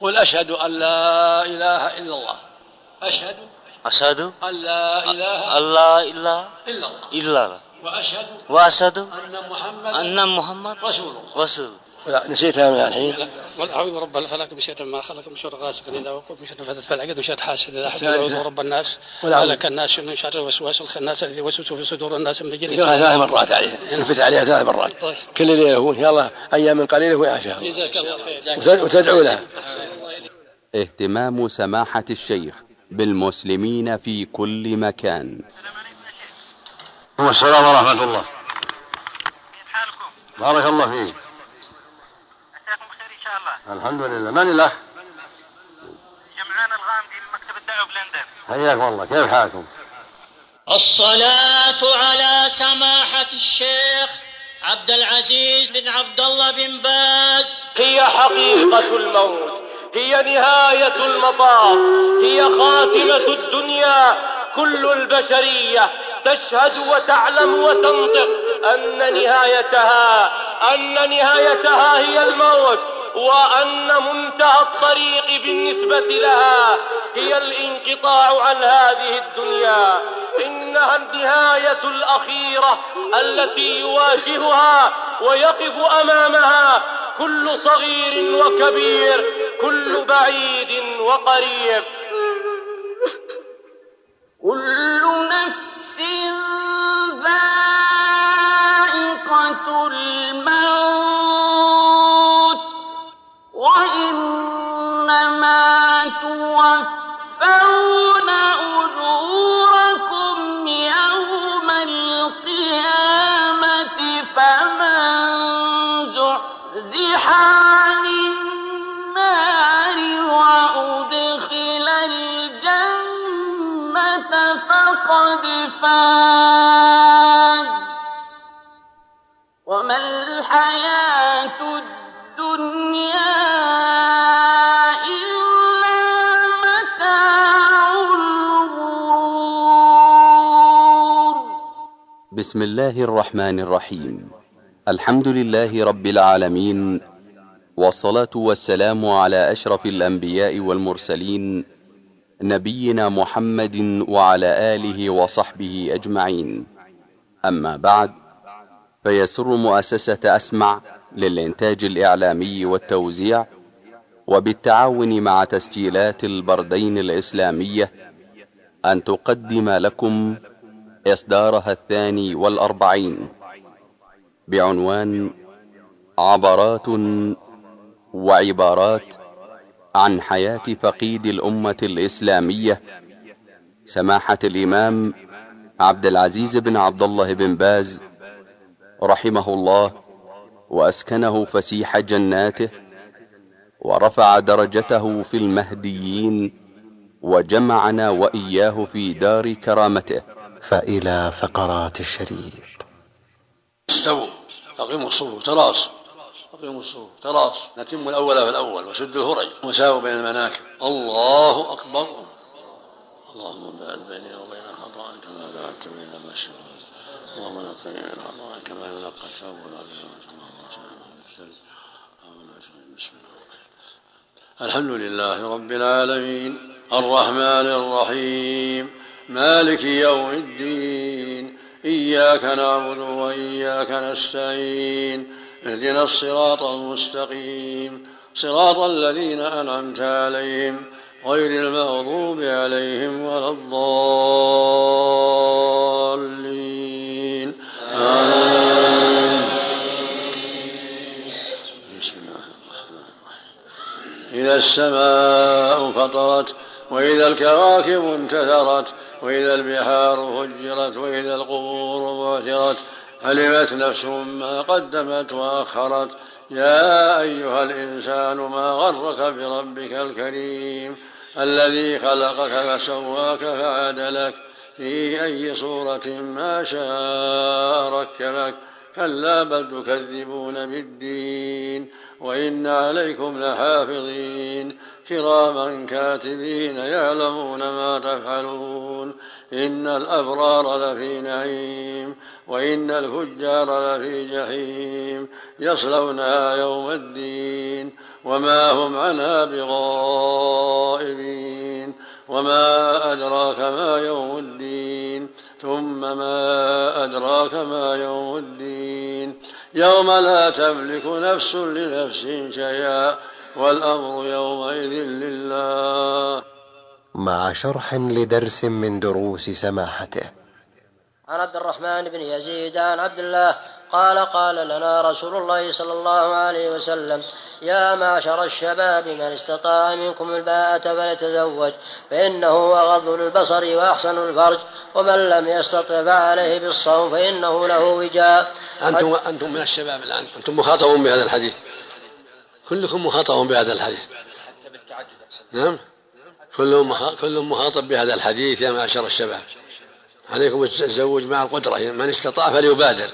قل أشهد أن لا إله إلا الله. أشهد أشهد أن لا إله إله إلا الله. إلا الله. وأشهد وأشهد أن محمد أن محمد رسول الله. رسول لا نسيتها من الحين. قل أعوذ برب الفلق من شر ما خلق من شر غاسق. إذا وقب من شر فتت فالعقد من شر حاسد. إذا حسد. اعوذ برب الناس. ملك الناس من شر الوسواس الخناس الذي يوسوس في صدور الناس من الجن ثلاث مرات عليها نفت عليها ثلاث مرات. طيب. كل ليلة هو شاء الله أيام قليلة ويعافيها جزاك الله خير. وتد- وتدعو لها اهتمام سماحة الشيخ بالمسلمين في كل مكان. السلام ورحمة الله. حالكم بارك الله فيك عساكم بخير ان شاء الله الحمد لله. من الأخ؟ جمعان الغامدي من مكتب الدعوة بلندن. حياكم الله. كيف حالكم؟ الصلاة على سماحة الشيخ عبد العزيز بن عبد الله بن باز. هي حقيقة الموت هي نهاية المطاف هي خاتمة الدنيا كل البشرية تشهد وتعلم وتنطق أن نهايتها أن نهايتها هي الموت وأن منتهى الطريق بالنسبة لها هي الانقطاع عن هذه الدنيا. إنها النهاية الأخيرة التي يواجهها ويقف أمامها كل صغير وكبير كل بعيد وقريب. كل نفس ذائقة بسم الله الرحمن الرحيم. الحمد لله رب العالمين والصلاة والسلام على أشرف الأنبياء والمرسلين نبينا محمد وعلى آله وصحبه أجمعين. أما بعد فيسر مؤسسة أسمع للإنتاج الإعلامي والتوزيع وبالتعاون مع تسجيلات البردين الإسلامية أن تقدم لكم إصدارها الثاني والأربعين بعنوان عبرات وعبارات عن حياة فقيد الأمة الإسلامية سماحة الإمام عبد العزيز بن عبد الله بن باز رحمه الله وأسكنه فسيح جناته ورفع درجته في المهديين وجمعنا وإياه في دار كرامته. فإلى فقرات الشريط. استووا أقيموا الصفوف تراص أقيموا الصفوف تراص. نتم الأول في الأول وسدوا الهرج. وساووا بين المناكب. الله أكبر. اللهم باعد بيني وبين خطايا كما بعدت بين المشرق اللهم نقني من خطايا كما ينقى الثوب الحمد لله رب العالمين. الرحمن الرحيم. مالك يوم الدين. إياك نعبد وإياك نستعين. اهدنا الصراط المستقيم صراط الذين أنعمت عليهم غير المغضوب عليهم ولا الضالين. آمين. بسم الله الرحمن الرحيم. إذا السماء فطرت وإذا الكواكب انتثرت وإذا البحار فجرت وإذا القبور بعثرت علمت نفس ما قدمت وأخرت. يا أيها الإنسان ما غرك بربك الكريم الذي خلقك فسواك فعدلك. في أي صورة ما شاء ركبك. كلا بل تكذبون بالدين. وإن عليكم لحافظين. كراما كاتبين يعلمون ما تفعلون. إن الأبرار لفي نعيم. وإن الفجار لفي جحيم يصلونها يوم الدين وما هم عنها بغائبين وما أدراك ما يوم الدين ثم ما أدراك ما يوم الدين يوم لا تملك نفس لنفس شيئا والأمر يومئذ لله مع شرح لدرس من دروس سماحته عن عبد الرحمن بن يزيد عن عبد الله قال قال لنا رسول الله صلى الله عليه وسلم يا معشر الشباب من استطاع منكم الباءة فليتزوج فإنه أغض للبصر وأحسن الفرج ومن لم يستطع فعليه بالصوم فإنه له وجاء. أنتم أنتم من الشباب الآن أنتم مخاطبون بهذا الحديث. كلكم مخاطب بهذا الحديث. نعم. كلهم كلهم مخاطب بهذا الحديث يا معشر الشباب. عليكم التزوج مع القدرة من استطاع فليبادر.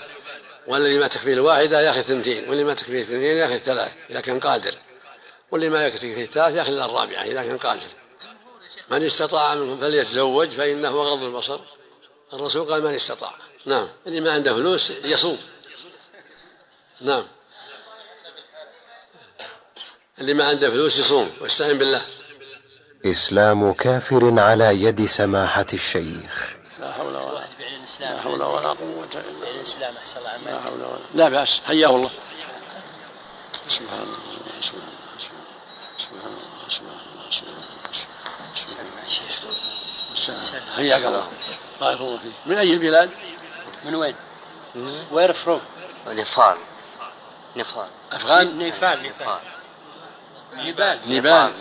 والذي ما تكفيه الواحدة ياخذ اثنتين واللي ما تكفيه اثنتين ياخذ ثلاث إذا كان قادر. واللي ما يكفيه الثلاث ياخذ الرابعة إذا كان قادر. من استطاع منكم فليتزوج فإنه غض البصر. الرسول قال من استطاع. نعم. اللي ما عنده فلوس يصوم. نعم. اللي ما عنده فلوس يصوم واستعين بالله. إسلام كافر على يد سماحة الشيخ. لا حول ولا قوة الإسلام لا حول ولا قوة إلا بالله. لا عمل حول ولا لا بأس حياه الله سبحان الله سبحان الله سبحان الله. سبحان الله. سبحان الله. حياك الله. بارك الله فيك. من أي البلاد؟ من وين؟ where from نيبال نيبال أفغان؟ نيبال نيبال نيبال نيبال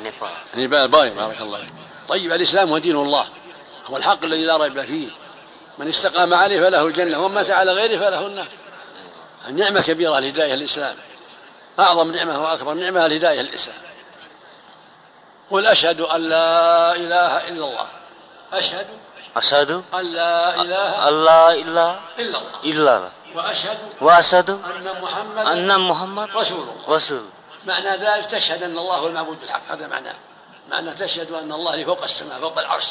نيبال باي بارك الله فيك. طيب الإسلام هو دين الله. هو الحق الذي لا ريب فيه. من استقام عليه فله الجنة ومن مات على غيره فله النار. النعمة كبيرة الهداية الإسلام أعظم نعمة وأكبر نعمة الهداية الإسلام قل أشهد أن لا إله إلا الله. أشهد أشهد أن لا إله إله إلا الله. إلا الله. وأشهد وأشهد أن محمدا أن محمد رسول الله. رسول معنى ذلك تشهد أن الله هو المعبود بالحق هذا معناه معنى تشهد أن الله فوق السماء فوق العرش.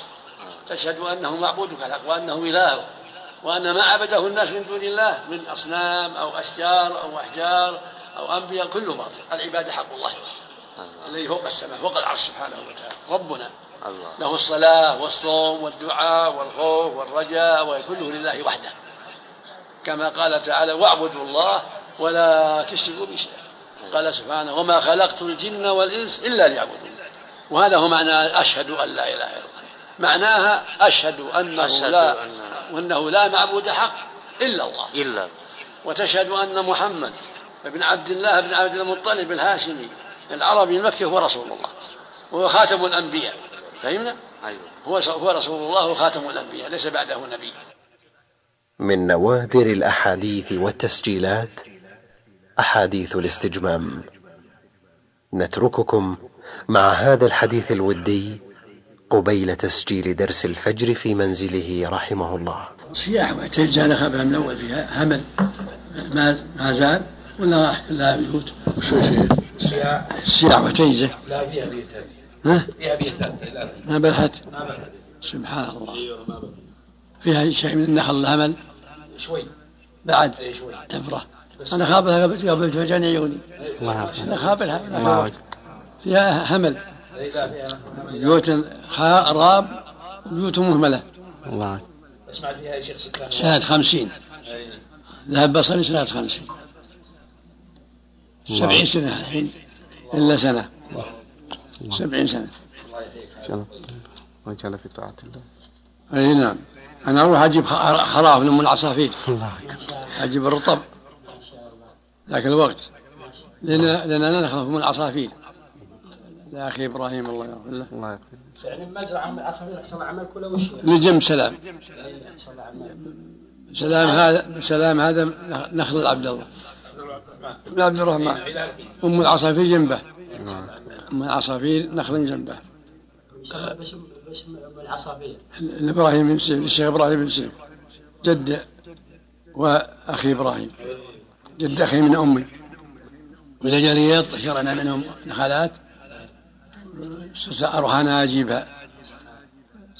تشهد أنه معبودك الحق وأنه إله وأن ما عبده الناس من دون الله من أصنام أو أشجار أو أحجار أو أنبياء كله باطل. العبادة حق الله. الذي فوق السماء فوق العرش سبحانه وتعالى. ربنا. الله. له الصلاة والصوم والدعاء والخوف والرجاء وكله لله وحده. كما قال تعالى واعبدوا الله ولا تشركوا به شيئا. قال سبحانه وما خلقت الجن والإنس إلا ليعبدون. وهذا هو معنى أشهد أن لا إله إلا الله. معناها أشهد أنه أشهد لا أن- وأنه لا معبود حق إلا الله. إلا الله. وتشهد أن محمد بن عبد الله بن عبد المطلب الهاشمي العربي المكي هو رسول الله. وهو خاتم الأنبياء. فهمنا؟ أيوه. هو هو رسول الله وخاتم الأنبياء ليس بعده نبي. من نوادر الأحاديث والتسجيلات أحاديث الاستجمام. نترككم مع هذا الحديث الودي قبيل تسجيل درس الفجر في منزله رحمه الله. صياح واعتيد زال خبها من أول فيها. همل. ما ما زال. ولا راح لا بيوت. شو شيء؟ الصياح وتيزة لا فيها بيت ها؟ فيها بيت ما بلحت ما بلد سبحان الله. فيها شيء من النخل الهمل؟ شوي. بعد. اي شوي. عبرة أنا خابلها قبل قبل فجأة عيوني. أنا خابلها أنا فيها فيها بيوت خراب بيوت مهملة. اسمع فيها يا شيخ سنة خمسين. ذهب بصري سنة خمسين. سبعين سنة الحين. إلا سنة. سبعين سنة. وجل في طاعة الله أي نعم. أنا أروح أجيب خ- خراف من العصافير. أجيب الرطب. ذاك الوقت. لأن لأن أنا نخاف من العصافير. يا أخي إبراهيم الله يغفر له. الله يغفر يعني مزرعه من العصافير أحسن عمل كله وش لجنب سلام. سلام هذا سلام هذا نخل عبد الله. بن عبد الرحمن أم العصافير جنبه. أم العصافير نخل جنبه. بس بس العصافير. الإبراهيم بن سيف الشيخ إبراهيم بن سيف. جد وأخي إبراهيم. جد أخي من أمي. وإذا جاء رياض شرنا منهم نخلات أروح أجيبها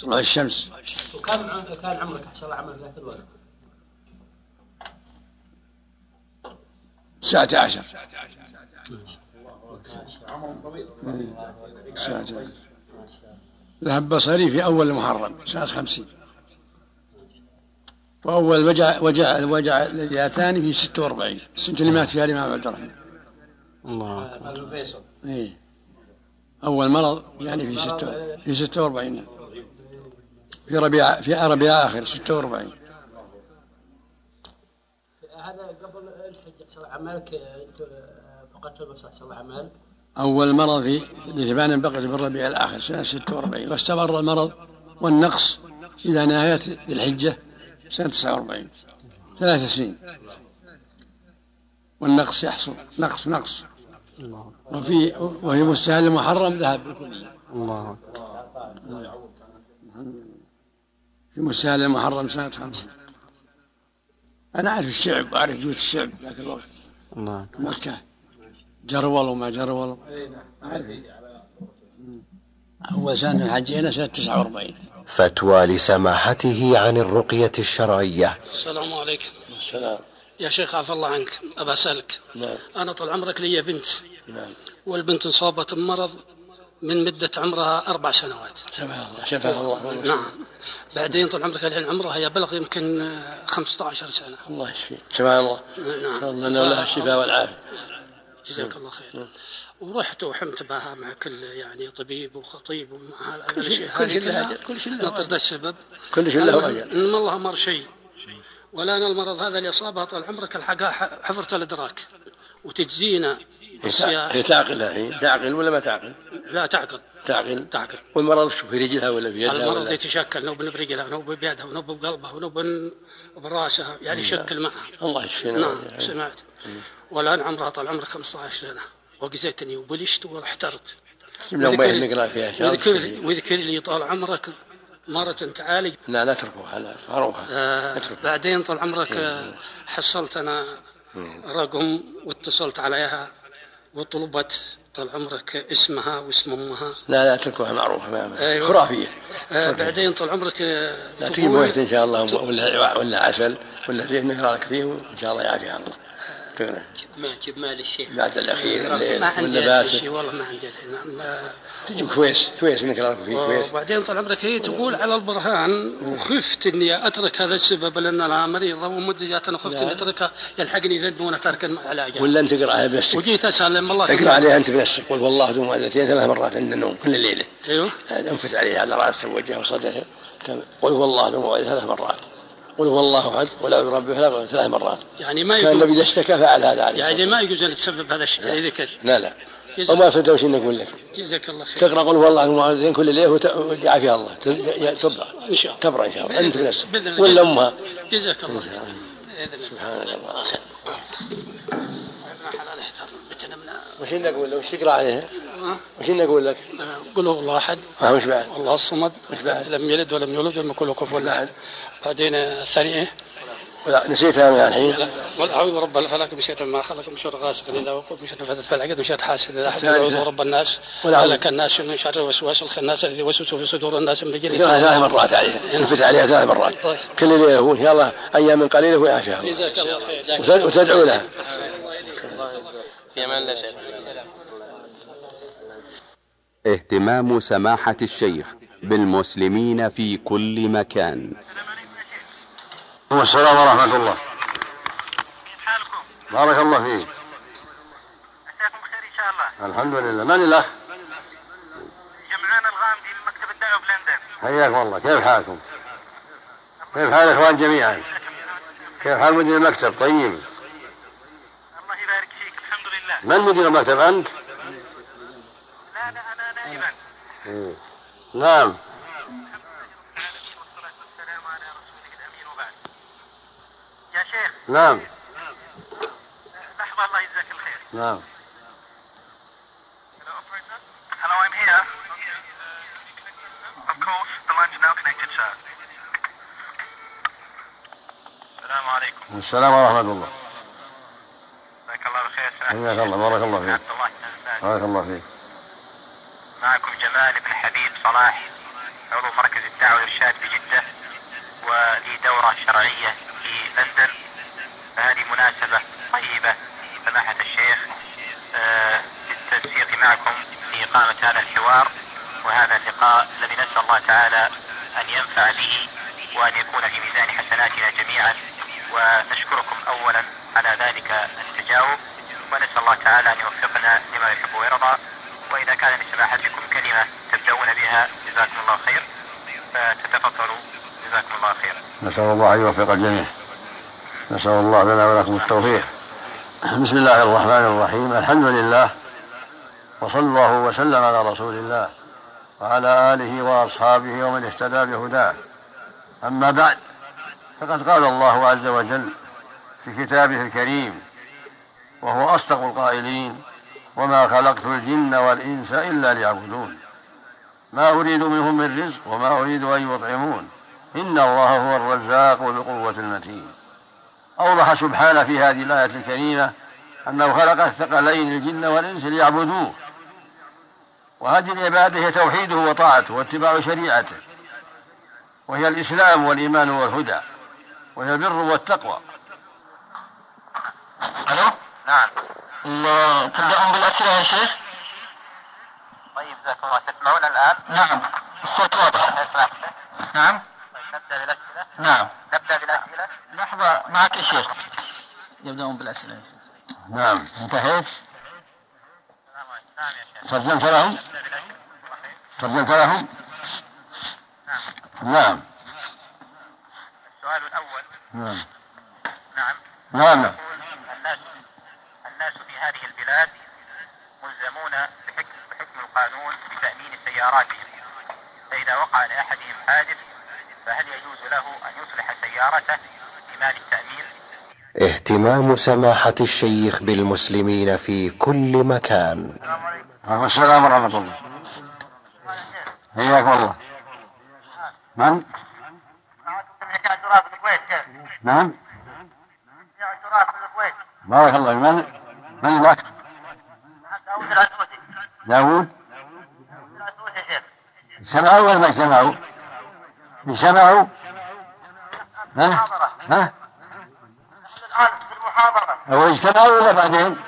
طلوع الشمس. وكان كان عمرك أحسن الله عمل ذاك الوقت. تسعة عشر. ذهب بصري في أول المحرم سنة خمسين. وأول وجع وجع الوجع الياتاني في ستة وأربعين. السنة اللي مات فيها الإمام عبد الرحمن الله أكبر. إيه. أول مرض يعني في ستة في ستة وأربعين. في ربيع في ربيع آخر ستة وأربعين. هذا قبل الحج عملك فقدت المسح صلى عمل أول مرض في لثبان بقية بالربيع الآخر سنة 46 واستمر المرض والنقص إلى نهاية الحجة. سنة 49 ثلاث سنين. والنقص يحصل. نقص نقص. وفي وفي مستهل المحرم ذهب بالكلية الله. في مستهل المحرم سنة خمسة. أنا أعرف الشعب وأعرف جوة الشعب ذاك الوقت. الله. مكة. جرول وما جرول. أعرف. أول سنة حجينا سنة 49 فتوى لسماحته عن الرقية الشرعية. السلام عليكم. السلام. يا شيخ عفى الله عنك. أبى أسألك. نعم. أنا طال عمرك لي بنت. نعم. والبنت أصابت بمرض من مدة عمرها أربع سنوات. شفاها الله شفاها الله. نعم. بعدين طال عمرك الحين عمرها يبلغ يمكن 15 سنة. الله يشفيه شفاها الله. نعم. الله له الشفاء والعافية. جزاك الله خير. ورحت وحمت بها مع كل يعني طبيب وخطيب ومع كل شيء- كل هذه شيء له كل شيء له السبب. كل شيء له أجل. إن الله أمر شيء. ولا أنا المرض هذا اللي أصابها طال عمرك الحقها ح- حفرة الإدراك وتجزينا هي تعقلها هي. تعقل ولا ما تعقل؟ لا تعقل. تعقل. تعقل. والمرض شو في رجلها ولا في يدها المرض ولا؟ يتشكل نوب برجلها ونوب بيدها ونوب بقلبها ونوب براسها يعني يشكل معها. الله يشفينا نعم. سمعت. والآن عمرها طال عمرك 15 سنة. وقزيتني وبلشت واحترت. نقرا فيها وذكر, لي طال عمرك مرة تعالج لا لا تركوها لا فاروها آه بعدين طال عمرك آه، حصلت أنا رقم واتصلت عليها وطلبت طال عمرك اسمها واسم أمها. لا لا تركوها معروفة ما أيوة. خرافية. آه بعدين طال عمرك لا تجيب بيت إن شاء الله ولا ولا عسل ولا زيت نقرا لك فيه وإن شاء الله يعافيها. الله تقرا ما جيب مال الشيخ. بعد الأخير الليل. ما عندي شيء والله ما عندي. نعم. تجيب كويس كويس نقرا لك فيه كويس. وبعدين طال عمرك هي تقول على البرهان وخفت إني أترك هذا السبب لأن أنا مريضه ومدة أنا خفت إني أتركها يلحقني ذنب اترك العلاج ولا أنت تقراها بنفسك. وجيت اسال لما الله اقرا عليها أنت بنفسك. قل والله ذو معدتين ثلاث مرات عند النوم كل ليلة أيوه. أنفث عليها على رأسه ووجهه وصدره قل هو الله ذو ثلاث مرات. قل هو الله أحد ولا برب فلا ثلاث مرات. يعني ما كان النبي إذا اشتكى فعل هذا عليه. يعني ما يجوز أن تسبب هذا الشيء ذكر. لا لا. وما فدوا وش نقول لك جزاك الله خير. تقرأ قل هو الله المعوذين كل ليلة وت- ويعافيها الله. تبرأ. إن شاء الله. تبرأ إن شاء الله. أنت بنفسك. ولا أمها. جزاك الله خير. سبحان الله. وش نقول لك؟ وش تقرأ عليها وش نقول لك؟ قل هو الله أحد. ها وش بعد؟ الله الصمد. وش بعد؟ لم يلد ولم يولد ولم يكن له كفوا؟ أحد. بعدين الثانية إيه؟ ولا نسيتها من الحين. قل أعوذ برب الفلق من شر ما خلق من شر غاسق اذا وقب من شر نفثت في العقد من شر حاسد. اذا حسد. اعوذ برب الناس. ملك الناس من شر الوسواس الخناس الذي يوسوس في صدور الناس من رجل. ثلاث مرات عليها انفث عليها ثلاث مرات. طيب. كل ليله وان شاء الله أيام قليلة ويعافيها الله. جزاك الله خير. وتد- وتدعو لها. في أمان الله شيخ اهتمام سماحة الشيخ بالمسلمين في كل مكان. السلام ورحمة الله. كيف حالكم؟ بارك الله فيك. عساكم بخير إن شاء الله. الحمد لله. من الأخ؟ جمعان الغامدي من مكتب الدعوة بلندن حياكم الله. كيف حالكم؟ كيف حال الاخوان جميعا؟ كيف حال مدير المكتب؟ طيب. الله يبارك فيك. الحمد لله. من مدير المكتب أنت؟ لا لا أنا نائبا. إيه. نعم العالمين والصلاه والسلام على رسوله الامين وبعد يا شيخ نعم. لحظه الله يجزاك الخير. نعم. Hello, I'm here. Of course, the line's now connected, sir. السلام عليكم السلام ورحمه الله جزاك الله سعادة حياك الله بارك الله فيك. بارك الله فيك معكم جمال بن حبيب صلاح عضو مركز الدعوة والإرشاد بجدة ولي دورة شرعية في لندن. فهذه مناسبة طيبة سماحة الشيخ آه، للتنسيق معكم في إقامة هذا الحوار وهذا اللقاء الذي نسأل الله تعالى أن ينفع به وأن يكون في ميزان حسناتنا جميعا. ونشكركم أولا على ذلك التجاوب. ونسأل الله تعالى أن يوفقنا لما يحب ويرضى. وإذا كان لسماحتكم كلمة تبدأون بها جزاكم الله خير. فتتفضلوا جزاكم الله خير. نسأل الله أن يوفق الجميع. نسأل الله لنا ولكم التوفيق. بسم الله الرحمن الرحيم. الحمد لله وصلى الله وسلم على رسول الله وعلى آله وأصحابه ومن اهتدى بهداه. أما بعد فقد قال الله عز وجل في كتابه الكريم وهو أصدق القائلين وما خلقت الجن والإنس إلا ليعبدون ما أريد منهم من رزق وما أريد أن يطعمون إن الله هو الرزاق ذو القوة المتين أوضح سبحانه في هذه الآية الكريمة أنه خلق الثقلين الجن والإنس ليعبدوه. وهذه العبادة هي توحيده وطاعته واتباع شريعته. وهي الإسلام والإيمان والهدى. وهي البر والتقوى. ألو؟ نعم. الله تبدأون بالأسئلة يا شيخ؟ طيب جزاكم الله. تسمعون الآن؟ نعم الصوت واضح. نعم. نبدأ بالأسئلة نعم. نبدأ بالأسئلة لحظة معك يا شيخ. يبدأون بالأسئلة. نعم. انتهيت؟ نعم يا شيخ. سجلت لهم سجلت لهم نعم. السؤال الأول. نعم. نعم. نعم. يقول الناس الناس في هذه البلاد ملزمون بحكم بحكم القانون بتأمين سياراتهم. فإذا وقع لأحدهم حادث فهل يجوز له أن يصلح سيارته بمال التأمين؟ اهتمام سماحة الشيخ بالمسلمين في كل مكان وعليكم السلام ورحمة الله حياكم الله من؟ نعم بارك الله من من ذاك؟ داوود سمعوا ولا ما سمعوا؟ سمعوا؟ ها؟ ها؟ الآن هو اجتمعوا ولا بعدين؟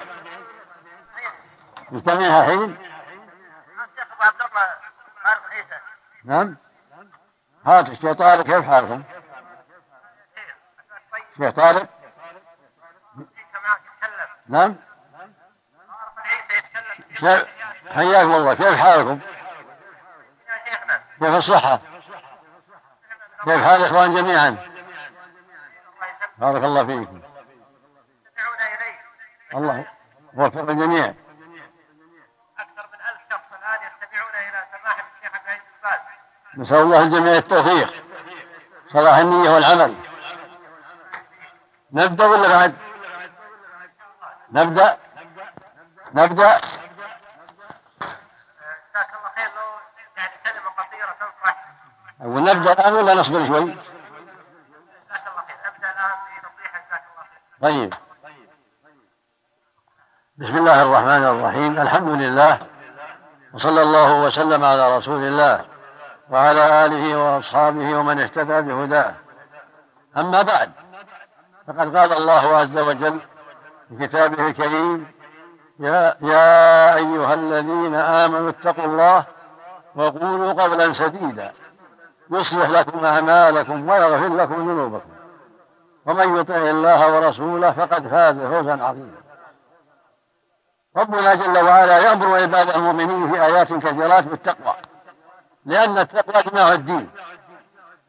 مجتمعين الحين؟ الشيخ عبد الله عيسى نعم هات الشيخ طارق كيف حالكم؟ شيخ طارق نعم حياكم الله كيف حالكم؟ كيف الصحة؟ كيف حال الإخوان جميعا؟ بارك الله فيكم. الله وفق الجميع أكثر من ألف شخص الآن يستمعون إلى سماحة الشيخ عبد العزيز باز نسأل الله الجميع التوفيق. صلاح النية والعمل. نبدأ ولا بعد؟ نبدأ؟ نبدأ جزاك الله خير لو يعني كلمة قصيرة تنصح ونبدأ الآن ولا نصبر شوي؟ طيب. بسم الله الرحمن الرحيم. الحمد لله. وصلى الله وسلم على رسول الله وعلى آله وأصحابه ومن اهتدى بهداه. أما بعد فقد قال الله عز وجل في كتابه الكريم يا, يا أيها الذين آمنوا اتقوا الله وقولوا قولا سديدا. يصلح لكم أعمالكم ويغفر لكم ذنوبكم. ومن يطع الله ورسوله فقد فاز فوزا عظيما. ربنا جل وعلا يأمر عباد المؤمنين في آيات كثيرات بالتقوى لأن التقوى جماع الدين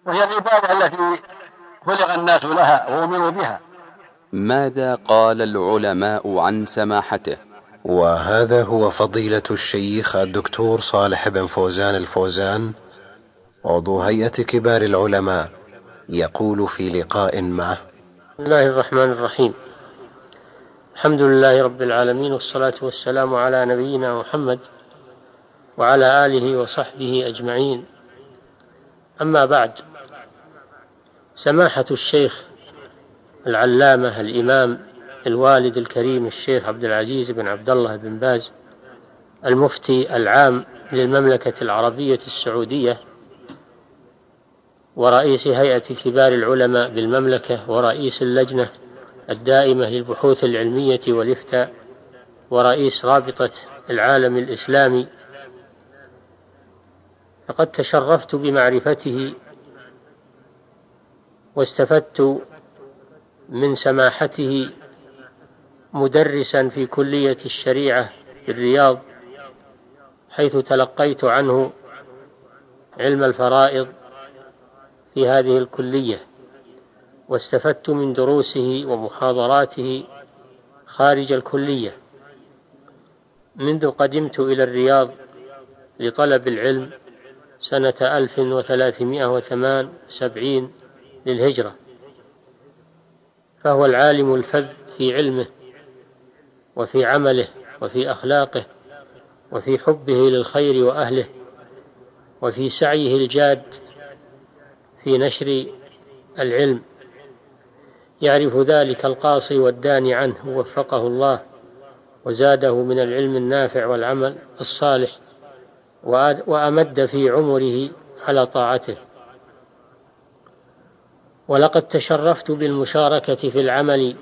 وهي العبادة التي خلق الناس لها وأمروا بها. ماذا قال العلماء عن سماحته؟ وهذا هو فضيلة الشيخ الدكتور صالح بن فوزان الفوزان عضو هيئة كبار العلماء يقول في لقاء معه. بسم الله الرحمن الرحيم. الحمد لله رب العالمين والصلاة والسلام على نبينا محمد وعلى آله وصحبه أجمعين. أما بعد سماحة الشيخ العلامة الإمام الوالد الكريم الشيخ عبد العزيز بن عبد الله بن باز المفتي العام للمملكة العربية السعودية ورئيس هيئة كبار العلماء بالمملكة ورئيس اللجنة الدائمة للبحوث العلمية والإفتاء ورئيس رابطة العالم الإسلامي. فقد تشرفت بمعرفته واستفدت من سماحته مدرسا في كلية الشريعة في الرياض حيث تلقيت عنه علم الفرائض في هذه الكلية واستفدت من دروسه ومحاضراته خارج الكلية. منذ قدمت إلى الرياض لطلب العلم سنة ألف وثلاثمائة وثمان سبعين للهجرة. فهو العالم الفذ في علمه وفي عمله وفي أخلاقه وفي حبه للخير وأهله وفي سعيه الجاد في نشر العلم. يعرف ذلك القاصي والداني عنه وفقه الله وزاده من العلم النافع والعمل الصالح وأمد في عمره على طاعته. ولقد تشرفت بالمشاركة في العمل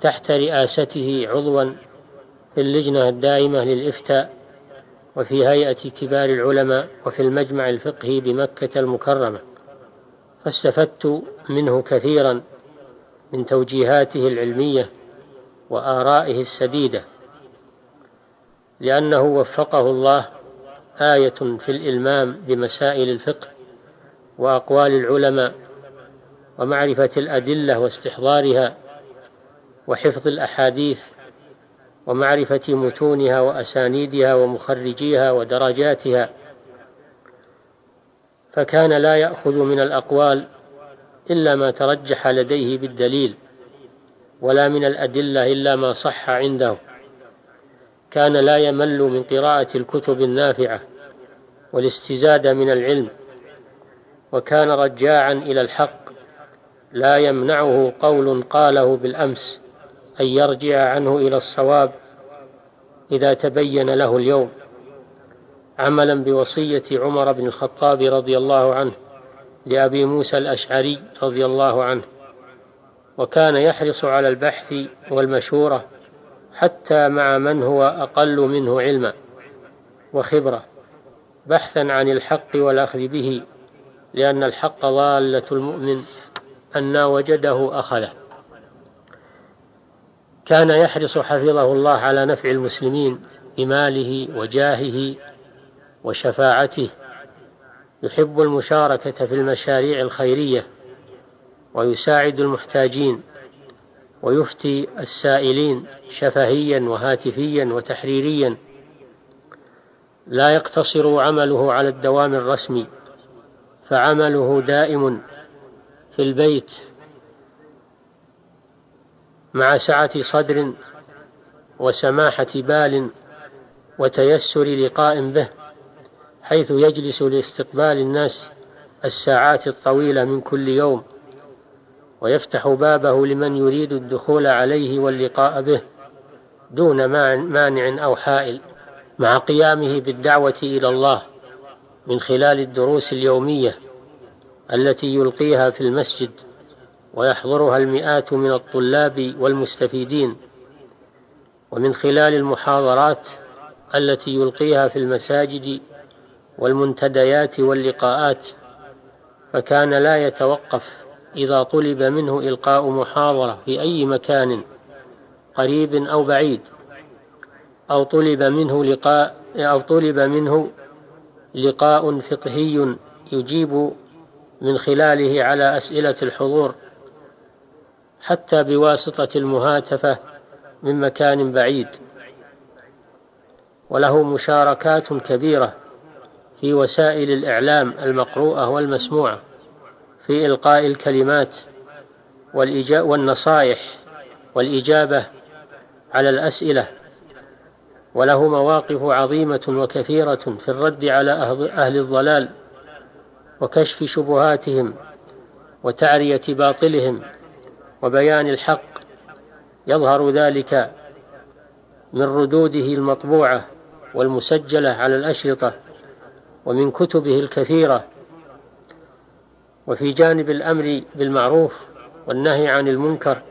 تحت رئاسته عضوا في اللجنة الدائمة للإفتاء وفي هيئة كبار العلماء وفي المجمع الفقهي بمكة المكرمة. فاستفدت منه كثيرا من توجيهاته العلمية وآرائه السديدة لأنه وفقه الله آية في الإلمام بمسائل الفقه وأقوال العلماء ومعرفة الأدلة واستحضارها وحفظ الأحاديث ومعرفة متونها وأسانيدها ومخرجيها ودرجاتها فكان لا يأخذ من الأقوال إلا ما ترجح لديه بالدليل ولا من الأدلة إلا ما صح عنده. كان لا يمل من قراءة الكتب النافعة والاستزادة من العلم وكان رجاعا إلى الحق لا يمنعه قول قاله بالأمس أن يرجع عنه إلى الصواب إذا تبين له اليوم. عملا بوصية عمر بن الخطاب رضي الله عنه لأبي موسى الأشعري رضي الله عنه. وكان يحرص على البحث والمشورة حتى مع من هو أقل منه علما وخبرة بحثا عن الحق والأخذ به لأن الحق ضالة المؤمن أن وجده أخذه. كان يحرص حفظه الله على نفع المسلمين بماله وجاهه وشفاعته يحب المشاركة في المشاريع الخيرية ويساعد المحتاجين ويفتي السائلين شفهيا وهاتفيا وتحريريا. لا يقتصر عمله على الدوام الرسمي فعمله دائم في البيت مع سعة صدر وسماحة بال وتيسر لقاء به. حيث يجلس لاستقبال الناس الساعات الطويلة من كل يوم ويفتح بابه لمن يريد الدخول عليه واللقاء به دون مانع أو حائل مع قيامه بالدعوة إلى الله من خلال الدروس اليومية التي يلقيها في المسجد ويحضرها المئات من الطلاب والمستفيدين ومن خلال المحاضرات التي يلقيها في المساجد والمنتديات واللقاءات فكان لا يتوقف إذا طلب منه إلقاء محاضرة في أي مكان قريب أو بعيد أو طلب منه لقاء أو طلب منه لقاء فقهي يجيب من خلاله على أسئلة الحضور حتى بواسطة المهاتفة من مكان بعيد. وله مشاركات كبيرة. في وسائل الإعلام المقروءة والمسموعة في إلقاء الكلمات والنصائح والإجابة على الأسئلة. وله مواقف عظيمة وكثيرة في الرد على أهل الضلال وكشف شبهاتهم وتعرية باطلهم وبيان الحق. يظهر ذلك من ردوده المطبوعة والمسجلة على الأشرطة ومن كتبه الكثيرة وفي جانب الأمر بالمعروف والنهي عن المنكر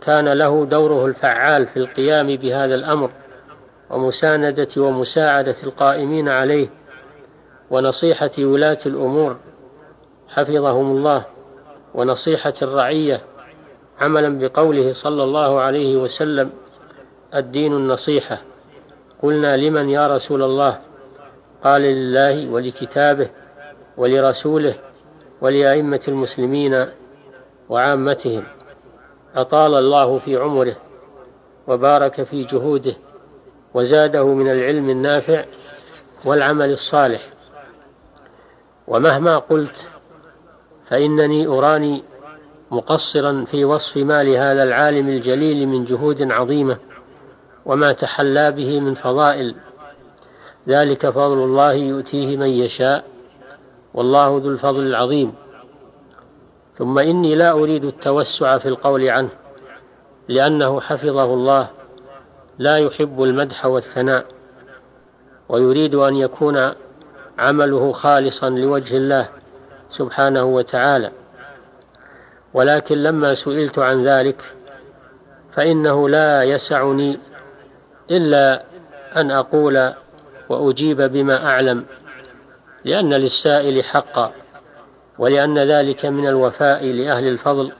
كان له دوره الفعال في القيام بهذا الأمر ومساندة ومساعدة القائمين عليه ونصيحة ولاة الأمور حفظهم الله ونصيحة الرعية عملا بقوله صلى الله عليه وسلم الدين النصيحة قلنا لمن يا رسول الله؟ قال لله ولكتابه ولرسوله ولأئمة المسلمين وعامتهم أطال الله في عمره وبارك في جهوده وزاده من العلم النافع والعمل الصالح ومهما قلت فإنني أراني مقصرا في وصف ما لهذا العالم الجليل من جهود عظيمة وما تحلى به من فضائل ذلك فضل الله يؤتيه من يشاء والله ذو الفضل العظيم. ثم إني لا أريد التوسع في القول عنه لأنه حفظه الله لا يحب المدح والثناء ويريد أن يكون عمله خالصا لوجه الله سبحانه وتعالى. ولكن لما سئلت عن ذلك فإنه لا يسعني إلا أن أقول وأجيب بما أعلم لأن للسائل حقا ولأن ذلك من الوفاء لأهل الفضل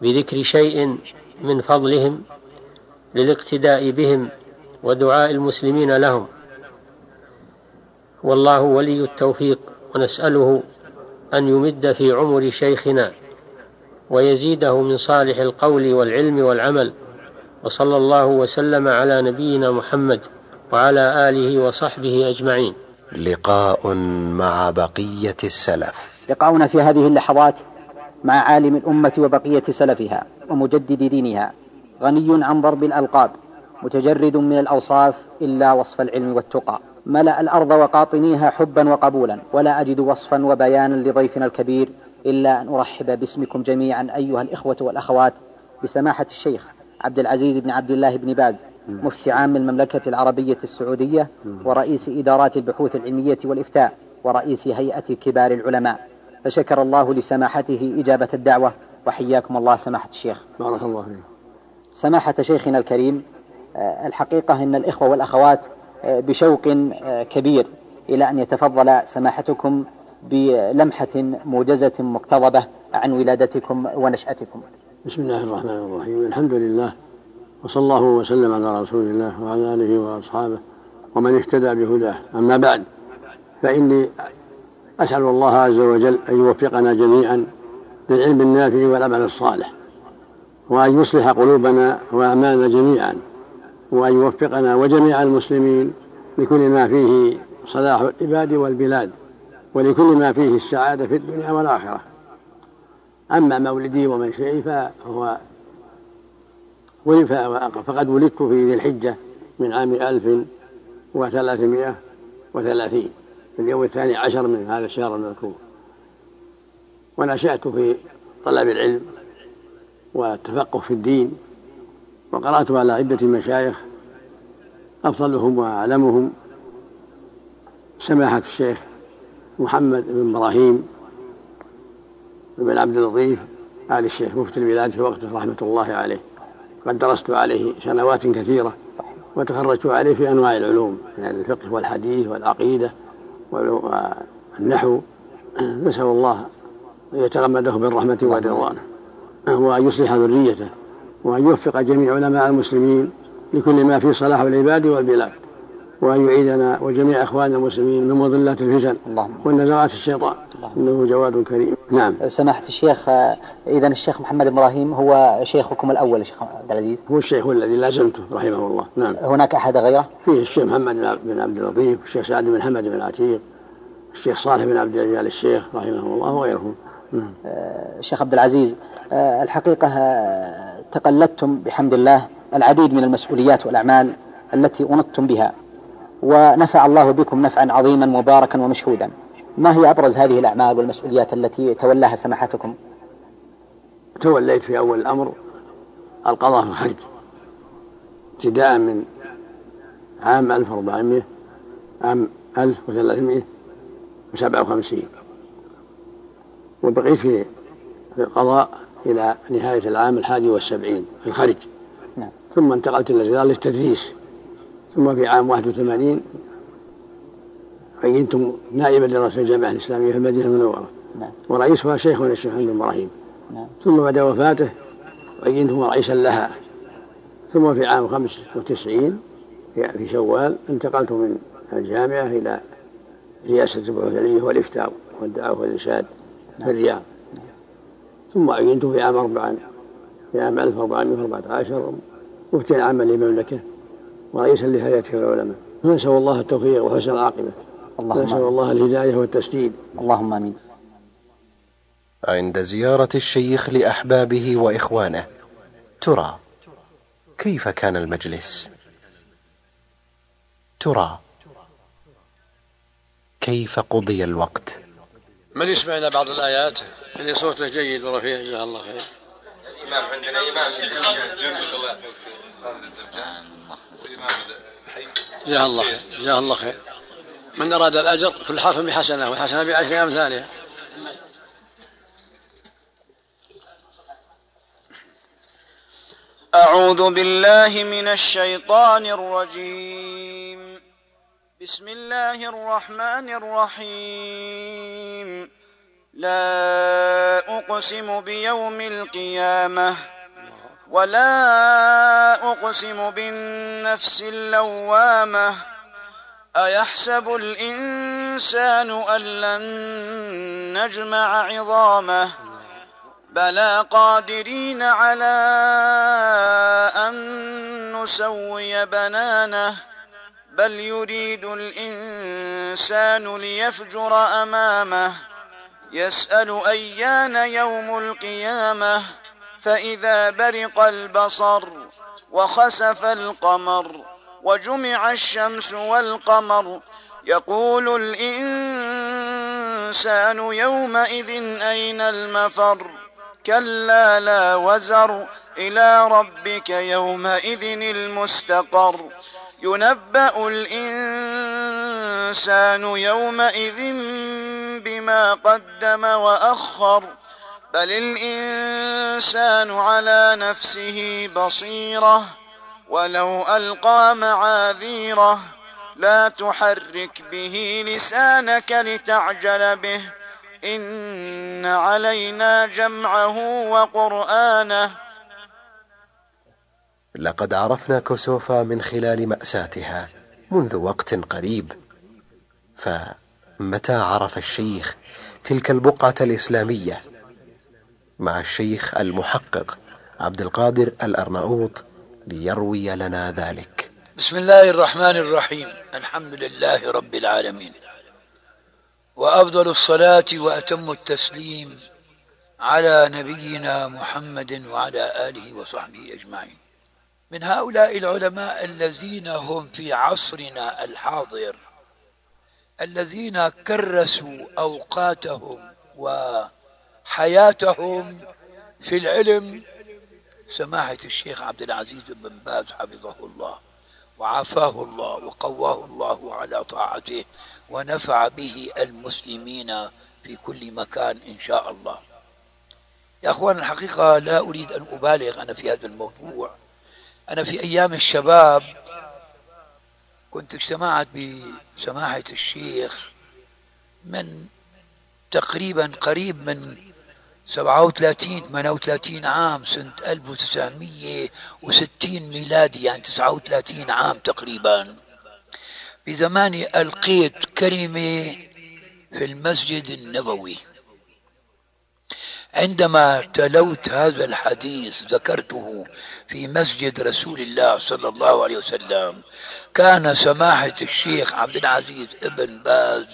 بذكر شيء من فضلهم للاقتداء بهم ودعاء المسلمين لهم. والله ولي التوفيق ونسأله أن يمد في عمر شيخنا ويزيده من صالح القول والعلم والعمل وصلى الله وسلم على نبينا محمد وعلى آله وصحبه أجمعين. لقاء مع بقية السلف. لقاؤنا في هذه اللحظات مع عالم الأمة وبقية سلفها ومجدد دينها غني عن ضرب الألقاب متجرد من الأوصاف إلا وصف العلم والتقى. ملأ الأرض وقاطنيها حبا وقبولا ولا أجد وصفا وبيانا لضيفنا الكبير إلا أن أرحب باسمكم جميعا أيها الإخوة والأخوات بسماحة الشيخ. عبد العزيز بن عبد الله بن باز مفتي عام المملكة العربية السعودية ورئيس إدارات البحوث العلمية والإفتاء ورئيس هيئة كبار العلماء. فشكر الله لسماحته إجابة الدعوة. وحياكم الله سماحة الشيخ. بارك الله فيك. سماحة شيخنا الكريم آه، الحقيقة أن الإخوة والأخوات آه، بشوق آه، كبير إلى أن يتفضل سماحتكم بلمحة موجزة مقتضبة عن ولادتكم ونشأتكم. بسم الله الرحمن الرحيم. الحمد لله وصلى الله وسلم على رسول الله وعلى آله وأصحابه ومن اهتدى بهداه. أما بعد فإني أسأل الله عز وجل أن يوفقنا جميعا للعلم النافع والعمل الصالح وأن يصلح قلوبنا وأعمالنا جميعا وأن يوفقنا وجميع المسلمين لكل ما فيه صلاح العباد والبلاد ولكل ما فيه السعادة في الدنيا والآخرة. أما مولدي ومنشئي فهو فقد ولدت في ذي الحجة من عام ألف وثلاثمائة وثلاثين في اليوم الثاني عشر من هذا الشهر المذكور. ونشأت في طلب العلم والتفقه في الدين وقرأت على عدة مشايخ أفضلهم وأعلمهم. سماحة الشيخ محمد بن إبراهيم بن عبد اللطيف آل الشيخ مفتي البلاد في وقته رحمة الله عليه. قد درست عليه سنوات كثيرة وتخرجت عليه في أنواع العلوم من يعني الفقه والحديث والعقيدة والنحو. نسأل الله أن يتغمده بالرحمة والرضوان وأن يصلح ذريته وأن يوفق جميع علماء المسلمين لكل ما فيه صلاح العباد والبلاد. وأن يعيدنا وجميع إخواننا المسلمين من مضلات الفتن والنزغات الشيطان. إنه جواد كريم. نعم. سماحة الشيخ إذا الشيخ محمد إبراهيم هو شيخكم الأول الشيخ عبد العزيز؟ هو الشيخ الذي لازمته رحمه الله. نعم. هناك أحد غيره؟ فيه الشيخ محمد بن عبد اللطيف الشيخ سعد بن حمد بن عتيق الشيخ صالح بن عبد الجلال الشيخ رحمه الله وغيرهم. نعم. الشيخ عبد العزيز آه، الحقيقة آه، تقلدتم بحمد الله العديد من المسؤوليات والأعمال التي أنطتم بها ونفع الله بكم نفعا عظيما مباركا ومشهودا. ما هي أبرز هذه الأعمال والمسؤوليات التي تولاها سماحتكم؟ توليت في أول الأمر القضاء في الخرج ابتداء من عام 1400 عام 1357 وبقيت في في القضاء إلى نهاية العام الحادي والسبعين في الخرج نعم. ثم انتقلت إلى الرياض للتدريس. ثم في عام 81 عينت نائبا لرئيس الجامعة الإسلامية في المدينة المنورة. نعم. ورئيسها شيخنا الشيخ محمد إبراهيم. نعم. ثم بعد وفاته عينته رئيسا لها. ثم في عام 95 في شوال انتقلت من الجامعة إلى رئاسة البحوث العلمية والإفتاء والدعوة والإرشاد في الرياض. ثم عينت في عام أربعة في عام 1414 مفتيا عاما للمملكة ورئيسا لهيئة العلماء. نسأل الله التوفيق وحسن العاقبة. اللهم نسأل الله الهداية والتسديد. اللهم آمين. عند زيارة الشيخ لأحبابه وإخوانه. ترى كيف كان المجلس؟ ترى كيف قضي الوقت؟ من يسمع إلى بعض الآيات؟ اللي صوته جيد ورفيع جزاه الله خير. الإمام عندنا إمام. جزاه الله خير. جزاه الله خير. من أراد الأجر كل حرف بحسنة والحسنة بعشر أمثالها أعوذ بالله من الشيطان الرجيم. بسم الله الرحمن الرحيم. لا أقسم بيوم القيامة ولا أقسم بالنفس اللوامة أيحسب الإنسان أن لن نجمع عظامه؟ بلى قادرين على أن نسوي بنانه. بل يريد الإنسان ليفجر أمامه. يسأل أيان يوم القيامة. فإذا برق البصر وخسف القمر وجمع الشمس والقمر. يقول الإنسان يومئذ أين المفر؟ كلا لا وزر إلى ربك يومئذ المستقر. ينبأ الإنسان يومئذ بما قدم وأخر. بل الإنسان على نفسه بصيرة. ولو ألقى معاذيره لا تحرك به لسانك لتعجل به. إن علينا جمعه وقرآنه. لقد عرفنا كوسوفا من خلال مأساتها منذ وقت قريب. فمتى عرف الشيخ تلك البقعة الإسلامية؟ مع الشيخ المحقق عبد القادر الأرناؤوط ليروي لنا ذلك. بسم الله الرحمن الرحيم. الحمد لله رب العالمين. وأفضل الصلاة وأتم التسليم على نبينا محمد وعلى آله وصحبه أجمعين. من هؤلاء العلماء الذين هم في عصرنا الحاضر الذين كرسوا أوقاتهم وحياتهم في العلم سماحة الشيخ عبد العزيز بن باز حفظه الله وعافاه الله وقواه الله على طاعته ونفع به المسلمين في كل مكان إن شاء الله. يا أخوان الحقيقة لا أريد أن أبالغ أنا في هذا الموضوع. أنا في أيام الشباب كنت اجتمعت بسماحة الشيخ من تقريبا قريب من 37 38 عام سنة 1960 ميلادي يعني 39 عام تقريبا. بزماني ألقيت كلمة في المسجد النبوي. عندما تلوت هذا الحديث ذكرته في مسجد رسول الله صلى الله عليه وسلم كان سماحة الشيخ عبد العزيز ابن باز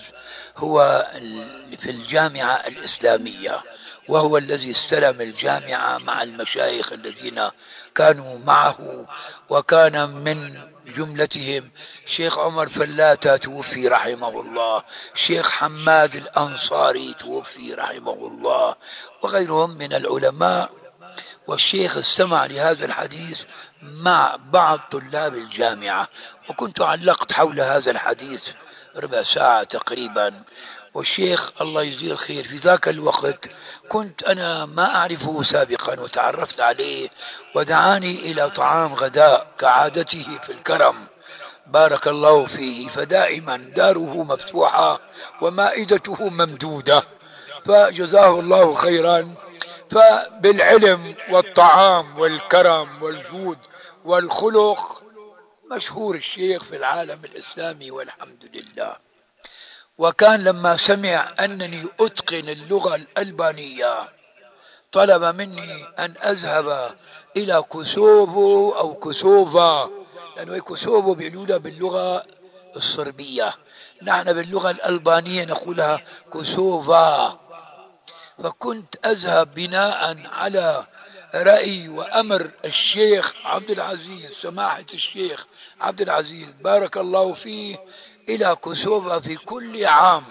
هو في الجامعة الإسلامية. وهو الذي استلم الجامعة مع المشايخ الذين كانوا معه وكان من جملتهم شيخ عمر فلاتة توفي رحمه الله شيخ حماد الأنصاري توفي رحمه الله وغيرهم من العلماء. والشيخ استمع لهذا الحديث مع بعض طلاب الجامعة وكنت علقت حول هذا الحديث ربع ساعة تقريبا. والشيخ الله يجزيه الخير في ذاك الوقت كنت أنا ما أعرفه سابقا وتعرفت عليه ودعاني إلى طعام غداء كعادته في الكرم. بارك الله فيه فدائما داره مفتوحة ومائدته ممدودة فجزاه الله خيرا. فبالعلم والطعام والكرم والجود والخلق مشهور الشيخ في العالم الإسلامي والحمد لله. وكان لما سمع أنني أتقن اللغة الألبانية طلب مني أن أذهب إلى كوسوفو أو كوسوفا لأنه كوسوفو بيقولوا باللغة الصربية. نحن باللغة الألبانية نقولها كوسوفا. فكنت أذهب بناء على رأي وأمر الشيخ عبد العزيز سماحة الشيخ عبد العزيز بارك الله فيه إلى كوسوفا في كل عام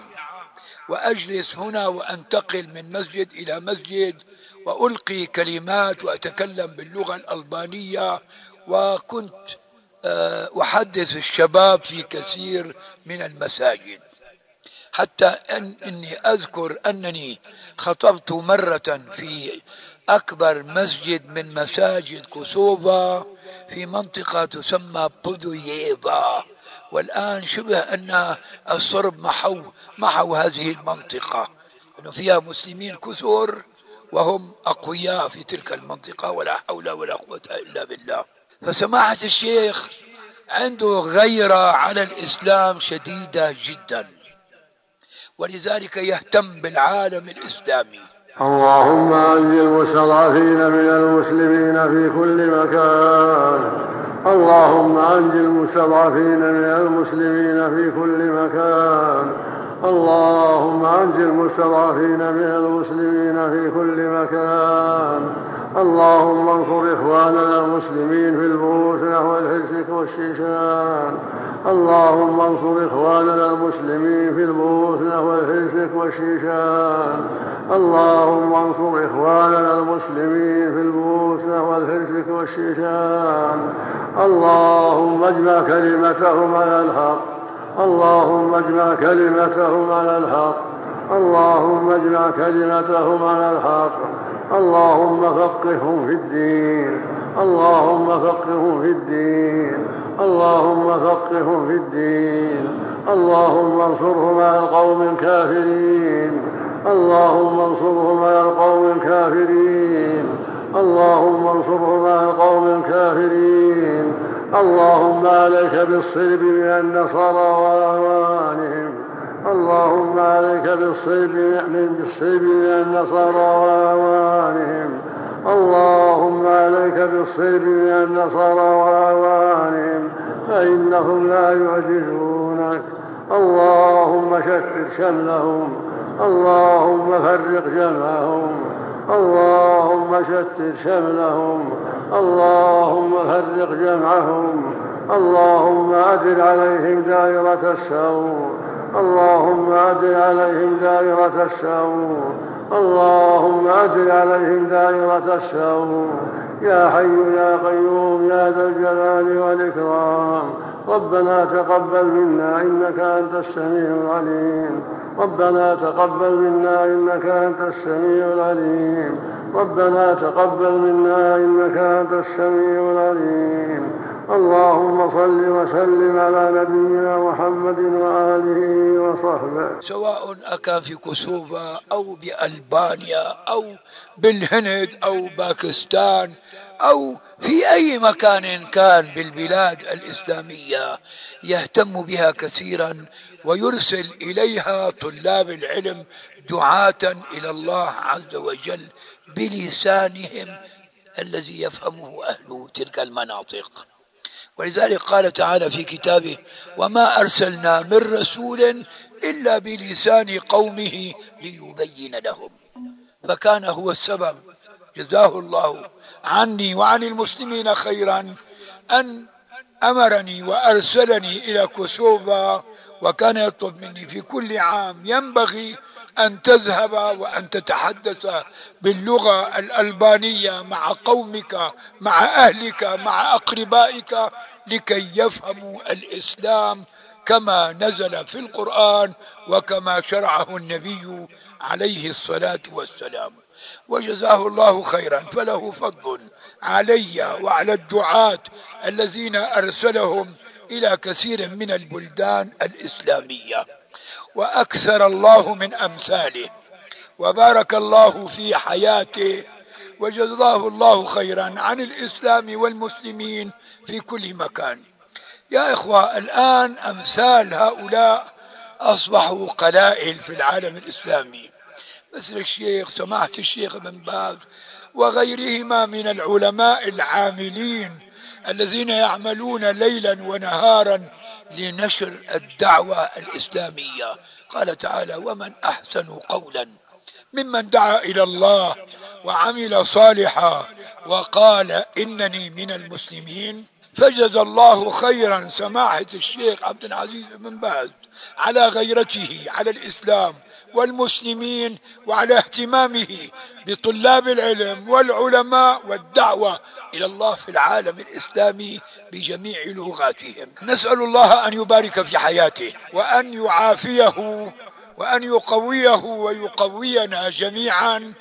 وأجلس هنا وأنتقل من مسجد إلى مسجد وألقي كلمات وأتكلم باللغة الألبانية وكنت آه، أحدث الشباب في كثير من المساجد. حتى أن إني أذكر أنني خطبت مرة في أكبر مسجد من مساجد كوسوفا في منطقة تسمى بودوييفا. والآن شبه أن الصرب محوا محوا هذه المنطقة. أنه فيها مسلمين كثر وهم أقوياء في تلك المنطقة ولا حول ولا قوة إلا بالله. فسماحة الشيخ عنده غيرة على الإسلام شديدة جدا ولذلك يهتم بالعالم الإسلامي. اللهم أنجي المستضعفين من المسلمين في كل مكان. اللهم أنج المستضعفين من المسلمين في كل مكان. اللهم أنج المستضعفين من المسلمين في كل مكان. اللهم انصر إخواننا المسلمين في البوس نحو والشيشان. اللهم انصر إخواننا المسلمين في البوس نحو والشيشان. اللهم انصر إخواننا المسلمين في البوس نحو والشيشان. اللهم اجمع كلمتهم على الحق. اللهم اجمع كلمتهم على الحق. اللهم اجمع كلمتهم على الحق. اللهم فقههم في الدين. اللهم فقههم في الدين. اللهم فقههم في الدين. اللهم انصرهم على القوم الكافرين. اللهم انصرهم على القوم الكافرين. اللهم انصرهم على القوم الكافرين. اللهم عليك بالصلب من النصارى وأعوانهم. اللهم عليك بالصلب من بالصلب من النصارى واعوانهم اللهم عليك بالصلب من النصارى واعوانهم فإنهم لا يعجزونك. اللهم شتت شملهم اللهم فرق جمعهم. اللهم شتت شملهم اللهم فرق جمعهم. اللهم أدل عليهم دائرة السوء. اللهم أدل عليهم دائرة السوء اللهم أدل عليهم دائرة السوء يا حي يا قيوم يا ذا الجلال والإكرام. ربنا تقبل منا إنك أنت السميع العليم. ربنا تقبل منا إنك أنت السميع العليم. ربنا تقبل منا إنك أنت السميع العليم. اللهم صل وسلم على نبينا محمد وآله وصحبه. سواء أكان في كوسوفا أو بألبانيا أو بالهند أو باكستان أو في أي مكان كان بالبلاد الإسلامية يهتم بها كثيرا ويرسل إليها طلاب العلم دعاة إلى الله عز وجل بلسانهم الذي يفهمه أهل تلك المناطق. ولذلك قال تعالى في كتابه وما أرسلنا من رسول إلا بلسان قومه ليبين لهم. فكان هو السبب جزاه الله عني وعن المسلمين خيرا أن أمرني وأرسلني إلى كوسوفا وكان يطلب مني في كل عام ينبغي أن تذهب وأن تتحدث باللغة الألبانية مع قومك مع أهلك مع أقربائك لكي يفهموا الإسلام كما نزل في القرآن وكما شرعه النبي عليه الصلاة والسلام. وجزاه الله خيرا. فله فضل علي وعلى الدعاة الذين أرسلهم إلى كثير من البلدان الإسلامية. وأكثر الله من أمثاله. وبارك الله في حياته. وجزاه الله خيرا عن الإسلام والمسلمين في كل مكان. يا إخوة الآن أمثال هؤلاء أصبحوا قلائل في العالم الإسلامي. مثل الشيخ سماحة الشيخ ابن باز وغيرهما من العلماء العاملين الذين يعملون ليلا ونهارا لنشر الدعوة الإسلامية. قال تعالى ومن أحسن قولا ممن دعا إلى الله وعمل صالحا وقال إنني من المسلمين فجزى الله خيرا. سماحة الشيخ عبد العزيز بن باز على غيرته على الإسلام. والمسلمين وعلى اهتمامه بطلاب العلم والعلماء والدعوة إلى الله في العالم الإسلامي بجميع لغاتهم. نسأل الله أن يبارك في حياته وأن يعافيه وأن يقويه ويقوينا جميعا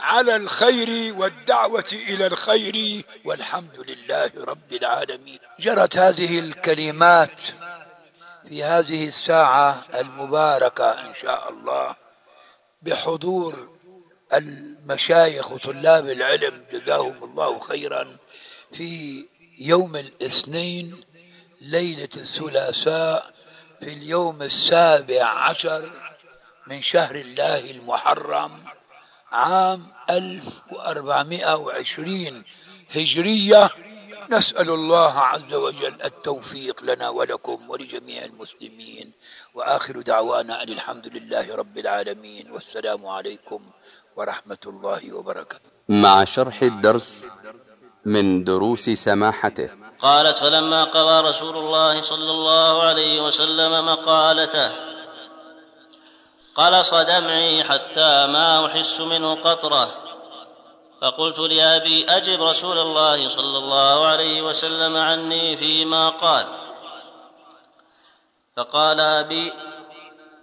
على الخير والدعوة إلى الخير والحمد لله رب العالمين. جرت هذه الكلمات في هذه الساعة المباركة إن شاء الله بحضور المشايخ وطلاب العلم جزاهم الله خيرا في يوم الاثنين ليلة الثلاثاء في اليوم السابع عشر من شهر الله المحرم عام 1420 هجرية. نسأل الله عز وجل التوفيق لنا ولكم ولجميع المسلمين وآخر دعوانا أن الحمد لله رب العالمين والسلام عليكم ورحمة الله وبركاته. مع شرح الدرس من دروس سماحته. قالت فلما قضى رسول الله صلى الله عليه وسلم مقالته قلص دمعي حتى ما أحس منه قطرة فقلت لأبي أجب رسول الله صلى الله عليه وسلم عني فيما قال. فقال أبي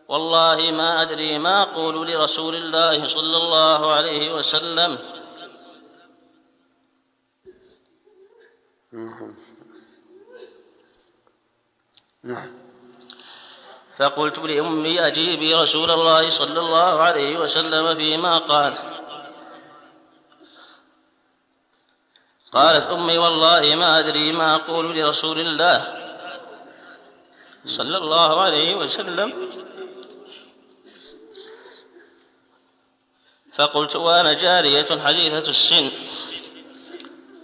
والله ما أدري ما أقول لرسول الله صلى الله عليه وسلم. نعم. فقلت لأمي أجيبي رسول الله صلى الله عليه وسلم فيما قال. قالت أمي والله ما أدري ما أقول لرسول الله صلى الله عليه وسلم. فقلت وأنا جارية حديثة السن.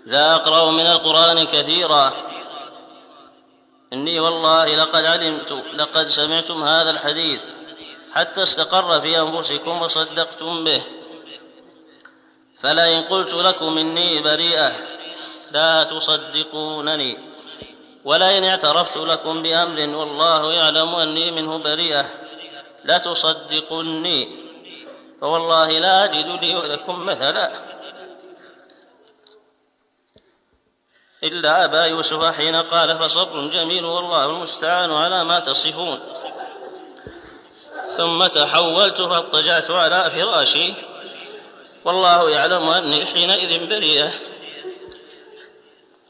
لا أقرأ من القرآن كثيرا. إني والله لقد علمت لقد سمعتم هذا الحديث. حتى استقر في أنفسكم وصدقتم به. فلئن قلت لكم إني بريئة. لا تصدقونني. ولئن اعترفت لكم بأمر والله يعلم أني منه بريئة. لتصدقني. فوالله لا أجد لي ولكم مثلا. إلا أبا يوسف حين قال فصبر جميل والله المستعان على ما تصفون. ثم تحولت فاضطجعت على فراشي. والله يعلم أني حينئذ بريئة.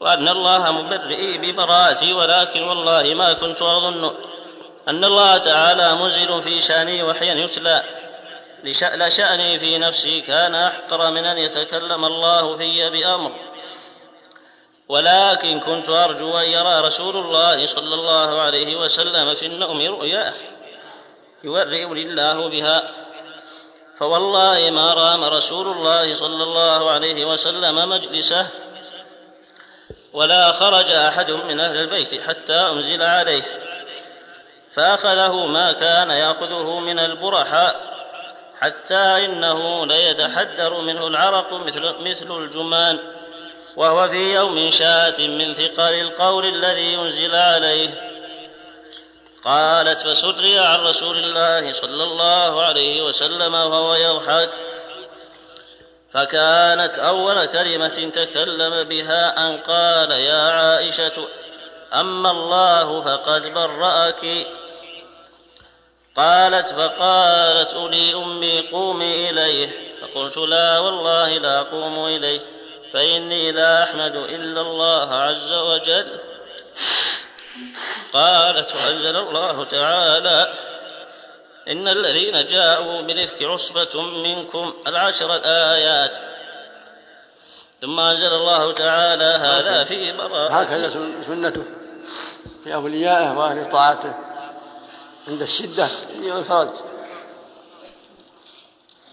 وأن الله مبرئي ببراءتي ولكن والله ما كنت أظن أن الله تعالى منزل في شأني وحيا يتلى. لشأني في نفسي كان أحقر من أن يتكلم الله في بأمر. ولكن كنت أرجو أن يرى رسول الله صلى الله عليه وسلم في النوم رؤياه يورئني الله بها. فوالله ما رام رسول الله صلى الله عليه وسلم مجلسه ولا خرج أحد من أهل البيت حتى أنزل عليه. فأخذه ما كان يأخذه من البرحاء حتى إنه ليتحدر منه العرق مثل, مثل الجمان. وهو في يوم شاة من ثقل القول الذي ينزل عليه. قالت فسري عن رسول الله صلى الله عليه وسلم وهو يضحك فكانت أول كلمة تكلم بها أن قال يا عائشة أما الله فقد برأك. قالت فقالت لي أمي قومي إليه. فقلت لا والله لا أقوم إليه فإني لا أحمد إلا الله عز وجل. قالت وأنزل الله تعالى إن الذين جاءوا بالإفك عصبة منكم العشر الآيات. ثم أنزل الله تعالى هذا في براءة هكذا سنته. في أوليائه وأهل طاعته. عند الشدة والفرج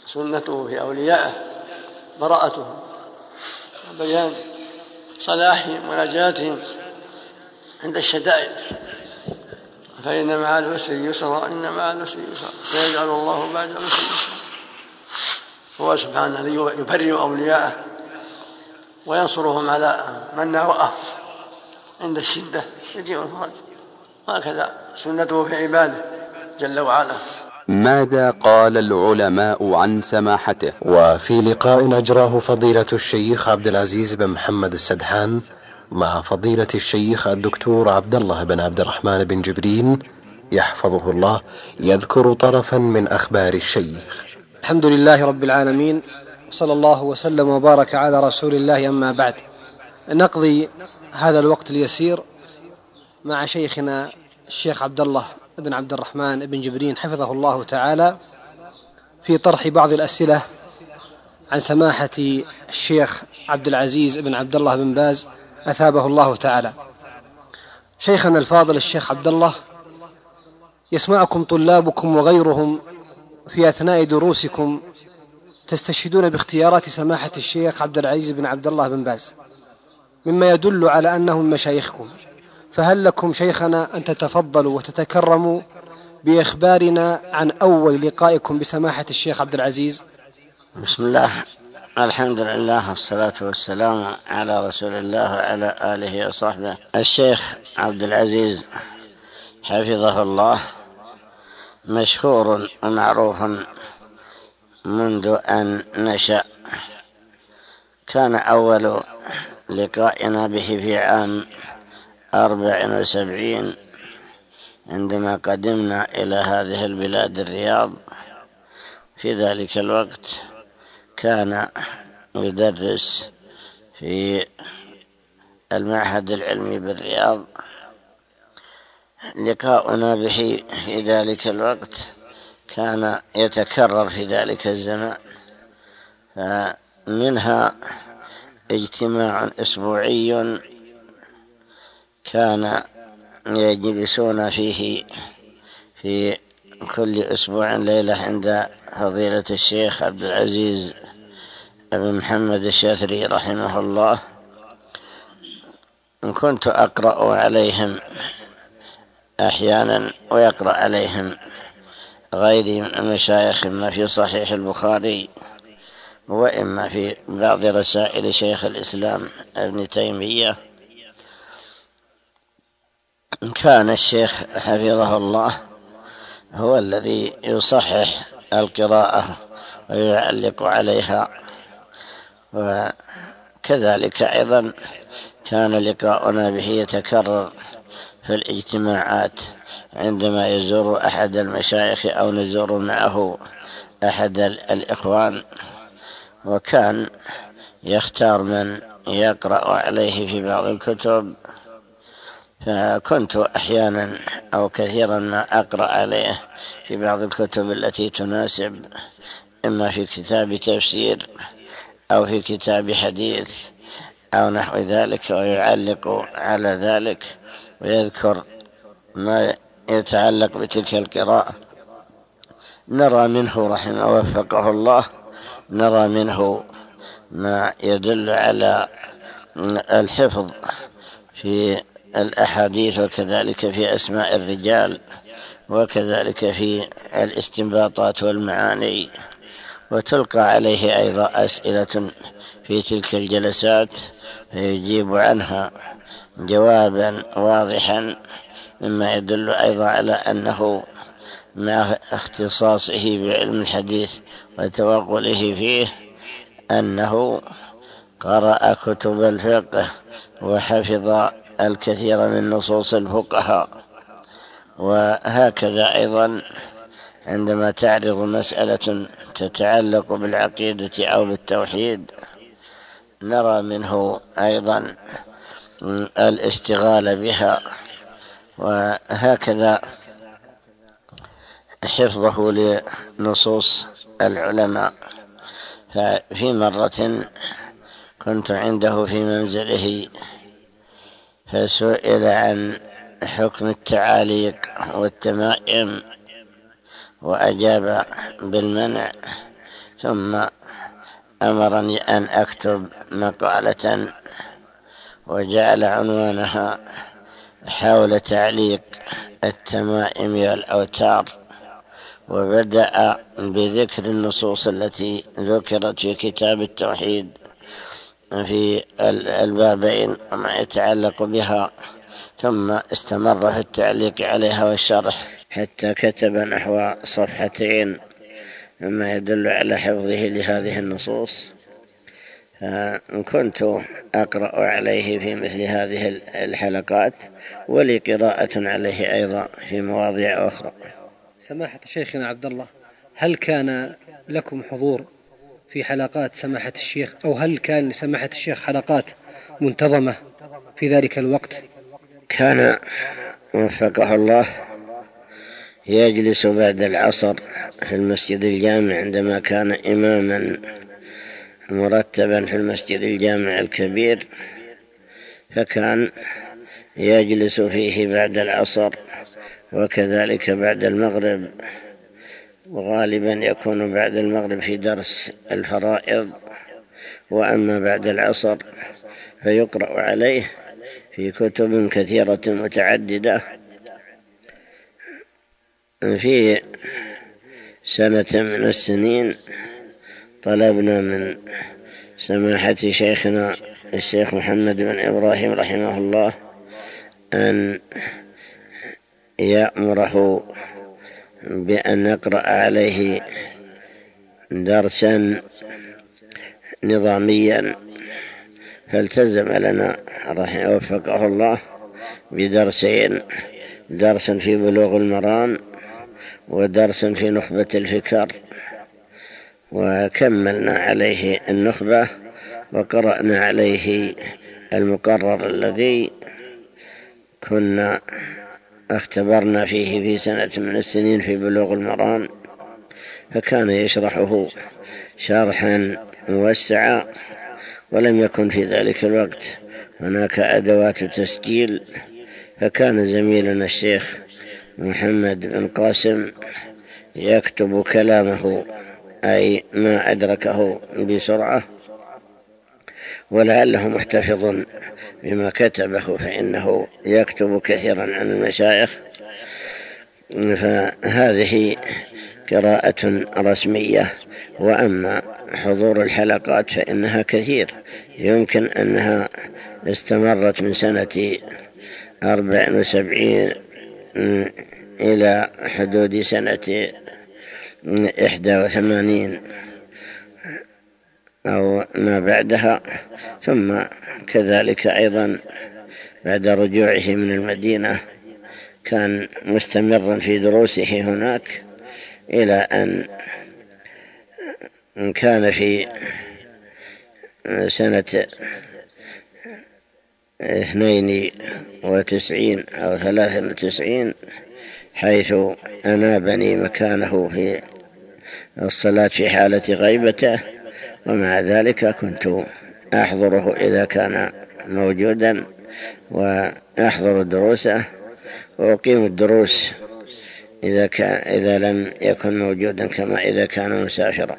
سنته في أوليائه. براءتهم وبيان صلاحهم ونجاتهم عند الشدائد. فإن مع العسر يسرا إن مع العسر يسرا سيجعل الله بعد العسر يسرا. هو سبحانه الذي يبرئ أولياءه وينصرهم على من ناوأه عند الشدة يجيء الفرج. هكذا سنته في عباده جل وعلا. ماذا قال العلماء عن سماحته؟ وفي لقاء أجراه فضيلة الشيخ عبد العزيز بن محمد السدحان مع فضيلة الشيخ الدكتور عبد الله بن عبد الرحمن بن جبرين يحفظه الله يذكر طرفا من أخبار الشيخ. الحمد لله رب العالمين صلى الله وسلم وبارك على رسول الله أما بعد. نقضي هذا الوقت اليسير مع شيخنا الشيخ عبد الله بن عبد الرحمن بن جبرين حفظه الله تعالى في طرح بعض الأسئلة عن سماحة الشيخ عبد العزيز بن عبد الله بن باز أثابه الله تعالى. شيخنا الفاضل الشيخ عبد الله يسمعكم طلابكم وغيرهم في أثناء دروسكم تستشهدون باختيارات سماحة الشيخ عبد العزيز بن عبد الله بن باز مما يدل على أنه من مشايخكم. فهل لكم شيخنا أن تتفضلوا وتتكرموا بإخبارنا عن أول لقائكم بسماحة الشيخ عبد العزيز؟ بسم الله. الحمد لله والصلاة والسلام على رسول الله وعلى آله وصحبه. الشيخ عبد العزيز حفظه الله مشهور ومعروف منذ أن نشأ. كان أول لقائنا به في عام أربع وسبعين عندما قدمنا إلى هذه البلاد الرياض. في ذلك الوقت كان يدرس في المعهد العلمي بالرياض. لقاؤنا به في ذلك الوقت كان يتكرر في ذلك الزمان. فمنها اجتماع أسبوعي كان يجلسون فيه في كل أسبوع ليلة عند فضيلة الشيخ عبد العزيز بن محمد الشاثري رحمه الله. كنت أقرأ عليهم أحيانا ويقرأ عليهم غيري من المشايخ إما في صحيح البخاري واما في بعض رسائل شيخ الإسلام ابن تيمية. كان الشيخ حفظه الله هو الذي يصحح القراءة ويعلق عليها وكذلك أيضا كان لقاؤنا به يتكرر في الاجتماعات عندما يزور أحد المشايخ أو نزور معه أحد الإخوان وكان يختار من يقرأ عليه في بعض الكتب. فكنت أحيانا أو كثيرا ما أقرأ عليه في بعض الكتب التي تناسب إما في كتاب تفسير أو في كتاب حديث أو نحو ذلك ويعلق على ذلك ويذكر ما يتعلق بتلك القراءة. نرى منه رحمه وفقه الله. نرى منه ما يدل على الحفظ في الأحاديث وكذلك في أسماء الرجال وكذلك في الاستنباطات والمعاني. وتلقى عليه أيضا أسئلة في تلك الجلسات فيجيب عنها جوابا واضحا مما يدل أيضا على أنه مع اختصاصه بعلم الحديث وتوغله فيه أنه قرأ كتب الفقه وحفظ الكثير من نصوص الفقهاء. وهكذا أيضا عندما تعرض مسألة تتعلق بالعقيدة أو بالتوحيد نرى منه أيضا الاشتغال بها وهكذا حفظه لنصوص العلماء. ففي مرة كنت عنده في منزله فسئل عن حكم التعاليق والتمائم. وأجاب بالمنع ثم أمرني أن أكتب مقالة وجعل عنوانها حول تعليق التمائم والأوتار وبدأ بذكر النصوص التي ذكرت في كتاب التوحيد في البابين وما يتعلق بها ثم استمر في التعليق عليها والشرح. حتى كتب نحو صفحتين مما يدل على حفظه لهذه النصوص. كنت أقرأ عليه في مثل هذه الحلقات ولي قراءة عليه أيضا في مواضيع أخرى. سماحة شيخنا عبد الله هل كان لكم حضور في حلقات سماحة الشيخ؟ أو هل كان لسماحة الشيخ حلقات منتظمة في ذلك الوقت؟ كان وفقه الله يجلس بعد العصر في المسجد الجامع عندما كان إماما مرتبا في المسجد الجامع الكبير فكان يجلس فيه بعد العصر وكذلك بعد المغرب وغالبا يكون بعد المغرب في درس الفرائض وأما بعد العصر فيقرأ عليه في كتب كثيرة متعددة. في سنة من السنين طلبنا من سماحة شيخنا الشيخ محمد بن إبراهيم رحمه الله أن يأمره بأن نقرأ عليه درسا نظاميا فالتزم لنا رحمه وفقه الله بدرسين درس في بلوغ المرام ودرس في نخبة الفكر وكملنا عليه النخبة وقرأنا عليه المقرر الذي كنا اختبرنا فيه في سنة من السنين في بلوغ المرام فكان يشرحه شرحا موسعا ولم يكن في ذلك الوقت. هناك أدوات تسجيل فكان زميلنا الشيخ محمد بن قاسم يكتب كلامه أي ما أدركه بسرعة ولعله محتفظ بما كتبه فإنه يكتب كثيرا عن المشايخ. فهذه قراءة رسمية وأما حضور الحلقات فإنها كثير. يمكن أنها استمرت من سنة أربع وسبعين إلى حدود سنة إحدى وثمانين أو ما بعدها ثم كذلك أيضا بعد رجوعه من المدينة كان مستمرا في دروسه هناك إلى أن كان في سنة اثنين وتسعين أو ثلاثة وتسعين حيث أنابني مكانه في الصلاة في حالة غيبته ومع ذلك كنت أحضره إذا كان موجودا وأحضر دروسه. وأقيم الدروس إذا, كان إذا لم يكن موجودا كما إذا كان مسافرا.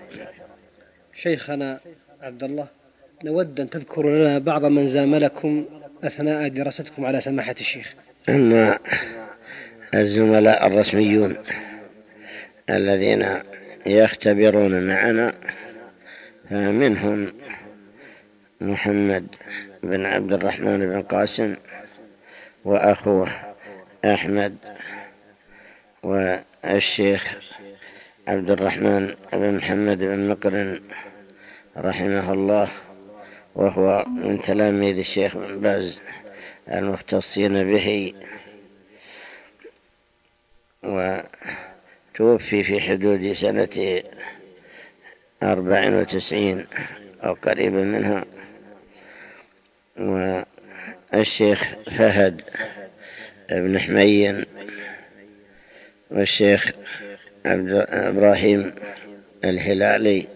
شيخنا عبد الله. نود أن تذكر لنا بعض من زاملكم أثناء دراستكم على سماحة الشيخ. أما الزملاء الرسميون الذين يختبرون معنا فمنهم محمد بن عبد الرحمن بن قاسم وأخوه أحمد والشيخ عبد الرحمن بن محمد بن مقرن رحمه الله. وهو من تلاميذ الشيخ بن باز المختصين به. وتوفي في حدود سنة أربع وتسعين أو قريبا منها. والشيخ فهد بن حمين والشيخ عبد إبراهيم الهلالي.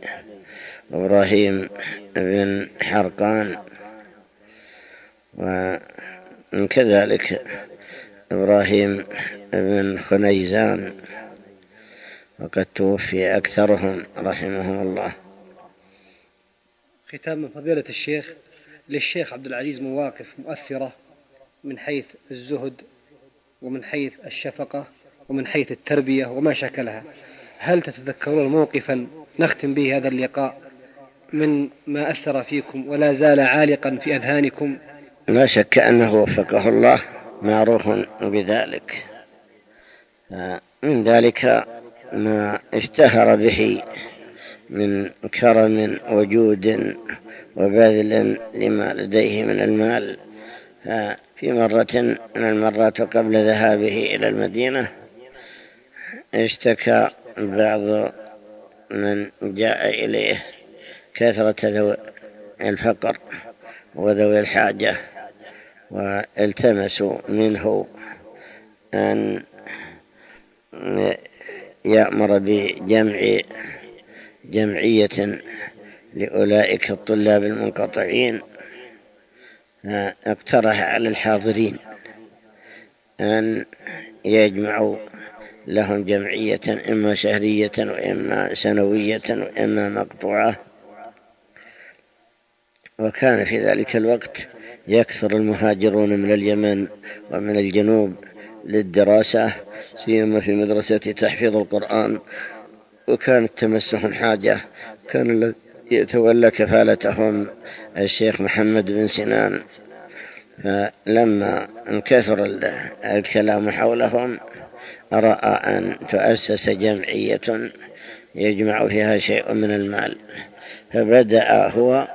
وإبراهيم بن حرقان وكذلك إبراهيم بن خنيزان وقد توفي أكثرهم رحمهم الله. ختام من فضيلة الشيخ للشيخ عبد العزيز مواقف مؤثرة من حيث الزهد ومن حيث الشفقة ومن حيث التربية وما شكلها هل تتذكرون موقفا نختم به هذا اللقاء؟ من ما أثر فيكم ولا زال عالقا في أذهانكم؟ لا شك أنه وفقه الله معروف بذلك. من ذلك ما اشتهر به من كرم وجود وبذل لما لديه من المال. في مرة من المرات قبل ذهابه إلى المدينة اشتكى بعض من جاء إليه كثرة ذوي الفقر وذوي الحاجة والتمسوا منه أن يأمر بجمع جمعية لأولئك الطلاب المنقطعين اقترح على الحاضرين أن يجمعوا لهم جمعية إما شهرية وإما سنوية وإما مقطوعة. وكان في ذلك الوقت يكثر المهاجرون من اليمن ومن الجنوب للدراسة سيما في مدرسة تحفيظ القرآن. وكانت تمسهم حاجة كان الذي يتولى كفالتهم الشيخ محمد بن سنان. فلما انكثر الكلام حولهم رأى أن تؤسس جمعية يجمع فيها شيء من المال. فبدأ هو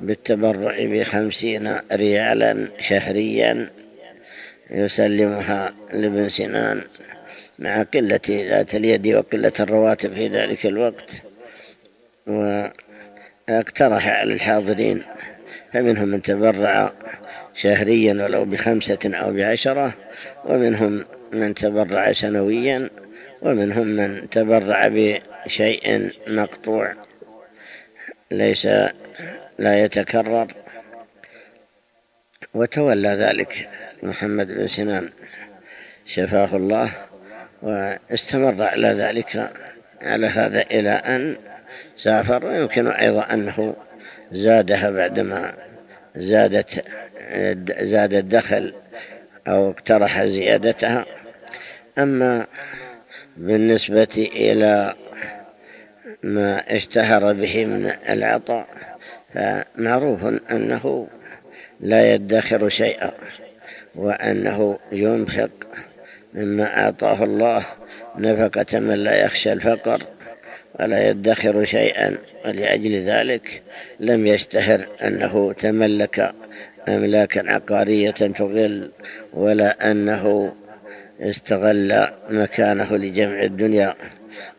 بالتبرع بخمسين ريالا شهريا يسلمها لابن سنان مع قلة ذات اليد وقلة الرواتب في ذلك الوقت واقترح على الحاضرين. فمنهم من تبرع شهريا ولو بخمسة أو بعشرة ومنهم من تبرع سنويا ومنهم من تبرع بشيء مقطوع ليس لا يتكرر وتولى ذلك محمد بن سنان. شفاه الله واستمر على ذلك على هذا إلى أن سافر. ويمكن أيضا أنه زادها بعدما زادت زاد الدخل أو اقترح زيادتها. أما بالنسبة إلى ما اشتهر به من العطاء فمعروف أنه لا يدخر شيئا وأنه ينفق مما أعطاه الله نفقة من لا يخشى الفقر ولا يدخر شيئا ولأجل ذلك لم يشتهر أنه تملك أملاكا عقارية تغل ولا أنه استغل مكانه لجمع الدنيا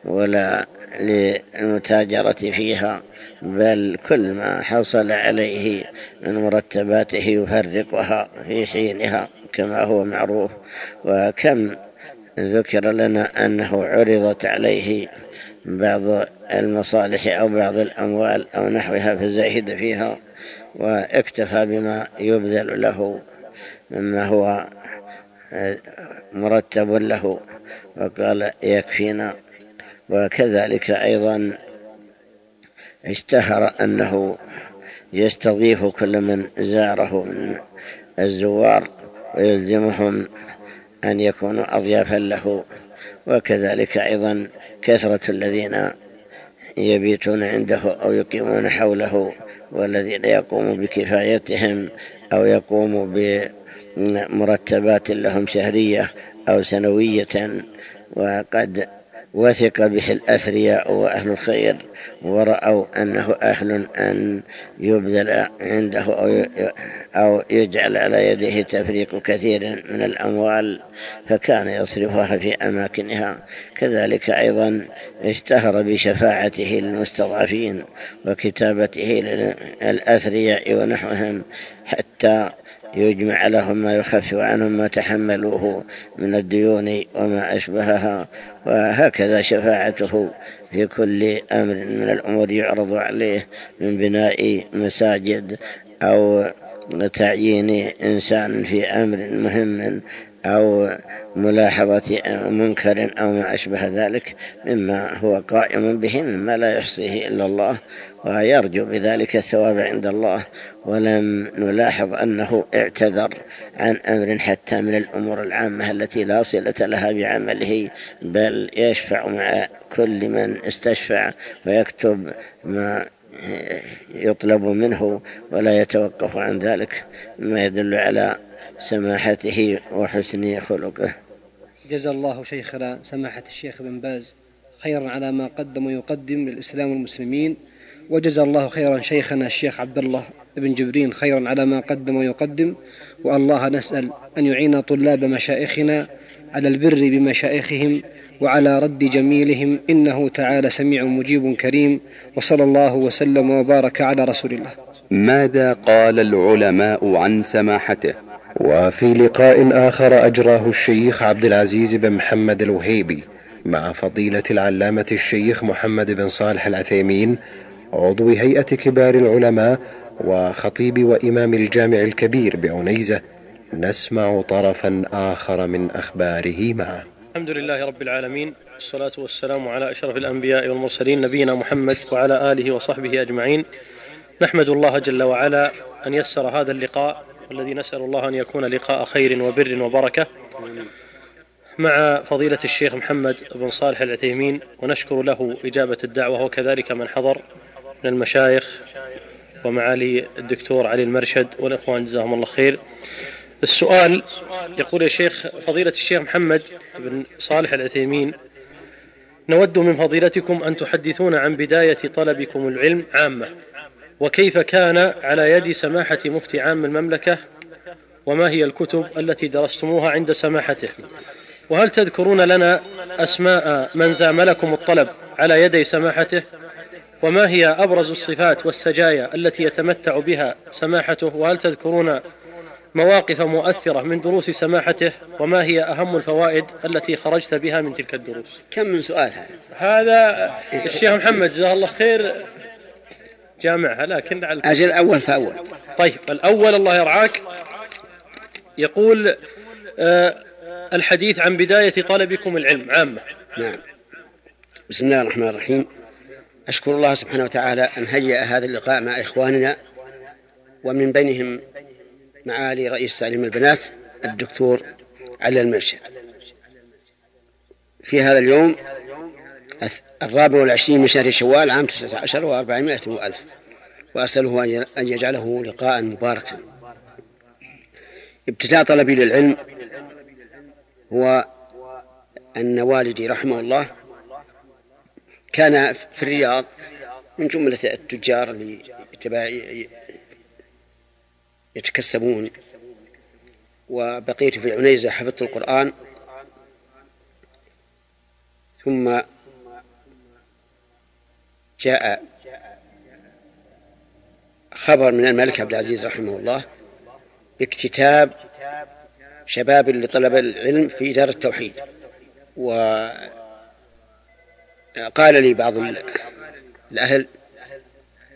ولا للمتاجرة فيها بل كل ما حصل عليه من مرتباته يفرقها في حينها كما هو معروف. وكم ذكر لنا أنه عرضت عليه بعض المصالح أو بعض الأموال أو نحوها فزهد فيها واكتفى بما يبذل له مما هو مرتب له. وقال يكفينا. وكذلك أيضا اشتهر أنه يستضيف كل من زاره من الزوار ويلزمهم أن يكونوا أضيافا له. وكذلك أيضا كثرة الذين يبيتون عنده أو يقيمون حوله والذين يقوم بكفايتهم أو يقوم مرتبات لهم شهرية أو سنوية. وقد وثق به الأثرياء وأهل الخير ورأوا أنه أهل أن يبذل عنده أو يجعل على يده تفريق كثير من الأموال فكان يصرفها في أماكنها. كذلك أيضا اشتهر بشفاعته للمستضعفين وكتابته للأثرياء ونحوهم حتى يجمع لهم ما يخفف عنهم ما تحملوه من الديون وما أشبهها وهكذا شفاعته في كل أمر من الأمور يعرض عليه من بناء مساجد أو تعيين إنسان في أمر مهم أو ملاحظة منكر أو ما أشبه ذلك مما هو قائم به مما لا يحصيه إلا الله ويرجو بذلك الثواب عند الله. ولم نلاحظ أنه اعتذر عن أمر حتى من الأمور العامة التي لا صلة لها بعمله بل يشفع مع كل من استشفع ويكتب ما يطلب منه ولا يتوقف عن ذلك. ما يدل على سماحته وحسن خلقه. جزا الله شيخنا سماحة الشيخ بن باز خيرا على ما قدم ويقدم للإسلام والمسلمين وجزا الله خيرا شيخنا الشيخ عبد الله بن جبرين خيرا على ما قدم ويقدم والله نسأل أن يعين طلاب مشائخنا على البر بمشائخهم وعلى رد جميلهم إنه تعالى سميع مجيب كريم وصلى الله وسلم وبارك على رسول الله. ماذا قال العلماء عن سماحته؟ وفي لقاء آخر أجراه الشيخ عبد العزيز بن محمد الوهيبي مع فضيلة العلامة الشيخ محمد بن صالح العثيمين عضو هيئة كبار العلماء وخطيب وإمام الجامع الكبير بعنيزة نسمع طرفا آخر من أخباره معه. الحمد لله رب العالمين والصلاة والسلام على أشرف الأنبياء والمرسلين نبينا محمد وعلى آله وصحبه أجمعين. نحمد الله جل وعلا أن يسر هذا اللقاء والذي نسأل الله أن يكون لقاء خير وبر وبركة مع فضيلة الشيخ محمد بن صالح العثيمين ونشكر له إجابة الدعوة وكذلك من حضر من المشايخ ومعالي الدكتور علي المرشد والإخوان جزاهم الله خير. السؤال يقول يا شيخ فضيلة الشيخ محمد بن صالح العثيمين نود من فضيلتكم أن تحدثونا عن بداية طلبكم العلم عامة. وكيف كان على يد سماحة مفتي عام المملكة وما هي الكتب التي درستموها عند سماحته؟ وهل تذكرون لنا أسماء من زاملكم الطلب على يدي سماحته؟ وما هي أبرز الصفات والسجايا التي يتمتع بها سماحته؟ وهل تذكرون مواقف مؤثرة من دروس سماحته؟ وما هي أهم الفوائد التي خرجت بها من تلك الدروس؟ كم من سؤال هذا؟ هذا الشيخ محمد جزاه الله خير جامعها لكن على أجل أول فأول. طيب الأول الله يرعاك. يقول آه الحديث عن بداية طلبكم العلم عامة. نعم. بسم الله الرحمن الرحيم. أشكر الله سبحانه وتعالى أن هيأ هذا اللقاء مع إخواننا ومن بينهم معالي رئيس تعليم البنات الدكتور علي المرشد. في هذا اليوم الرابع والعشرين من شهر شوال عام تسعة عشر وأربعمائة وألف وأسأله أن يجعله لقاء مباركا. ابتداء طلبي للعلم هو أن والدي رحمه الله كان في الرياض من جملة التجار اللي يتكسبون. وبقيت في عنيزة حفظت القرآن. ثم جاء خبر من الملك عبد العزيز رحمه الله باكتتاب شباب لطلب العلم في دار التوحيد. وقال لي بعض الأهل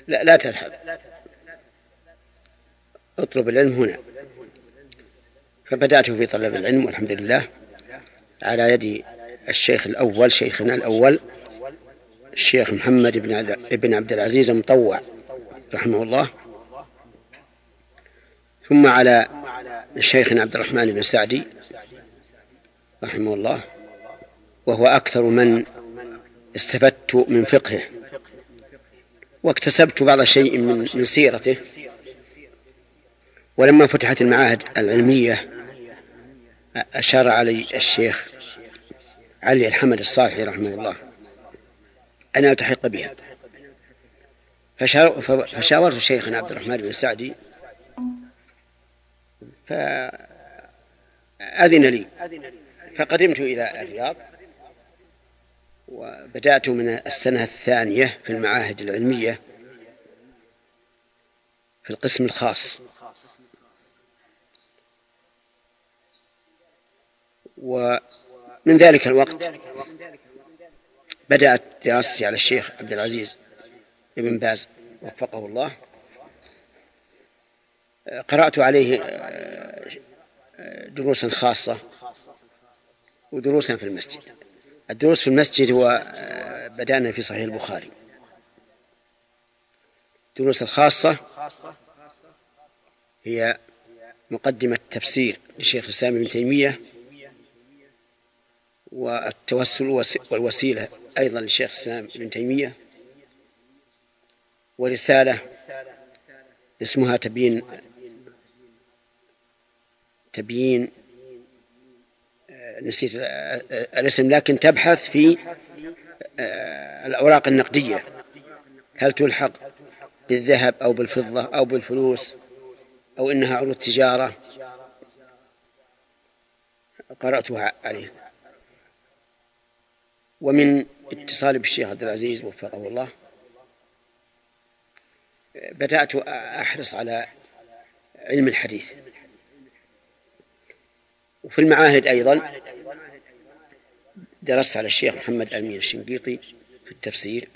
لا, لا تذهب. اطلب العلم هنا. فبدأت في طلب العلم والحمد لله على يد الشيخ الأول شيخنا الأول. الشيخ محمد بن بن عبد العزيز المطوع رحمه الله. ثم على شيخنا عبد الرحمن بن سعدي رحمه الله وهو أكثر من استفدت من فقهه واكتسبت بعض شيء من من سيرته. ولما فتحت المعاهد العلمية أشار علي الشيخ علي الحمد الصالحي رحمه الله. أن ألتحق بها فشاورت شيخنا عبد الرحمن بن سعدي فأذن لي فقدمت إلى الرياض وبدأت من السنة الثانية في المعاهد العلمية في القسم الخاص. ومن ذلك الوقت بدأت دراستي على الشيخ عبد العزيز ابن باز وفقه الله. قرأت عليه دروسا خاصة ودروسا في المسجد. الدروس في المسجد هو بدأنا في صحيح البخاري. الدروس الخاصة هي مقدمة تفسير لشيخ الإسلام ابن تيمية والتوسل والوسيلة أيضا لشيخ الإسلام ابن تيمية ورسالة اسمها تبيين تبيين نسيت الاسم لكن تبحث في الأوراق النقدية. هل تلحق بالذهب أو بالفضة أو بالفلوس أو إنها عروض تجارة؟ قرأتها عليه. ومن اتصالي بالشيخ عبد العزيز وفقه الله. بدأت أحرص على علم الحديث. وفي المعاهد أيضا درست على الشيخ محمد أمين الشنقيطي في التفسير.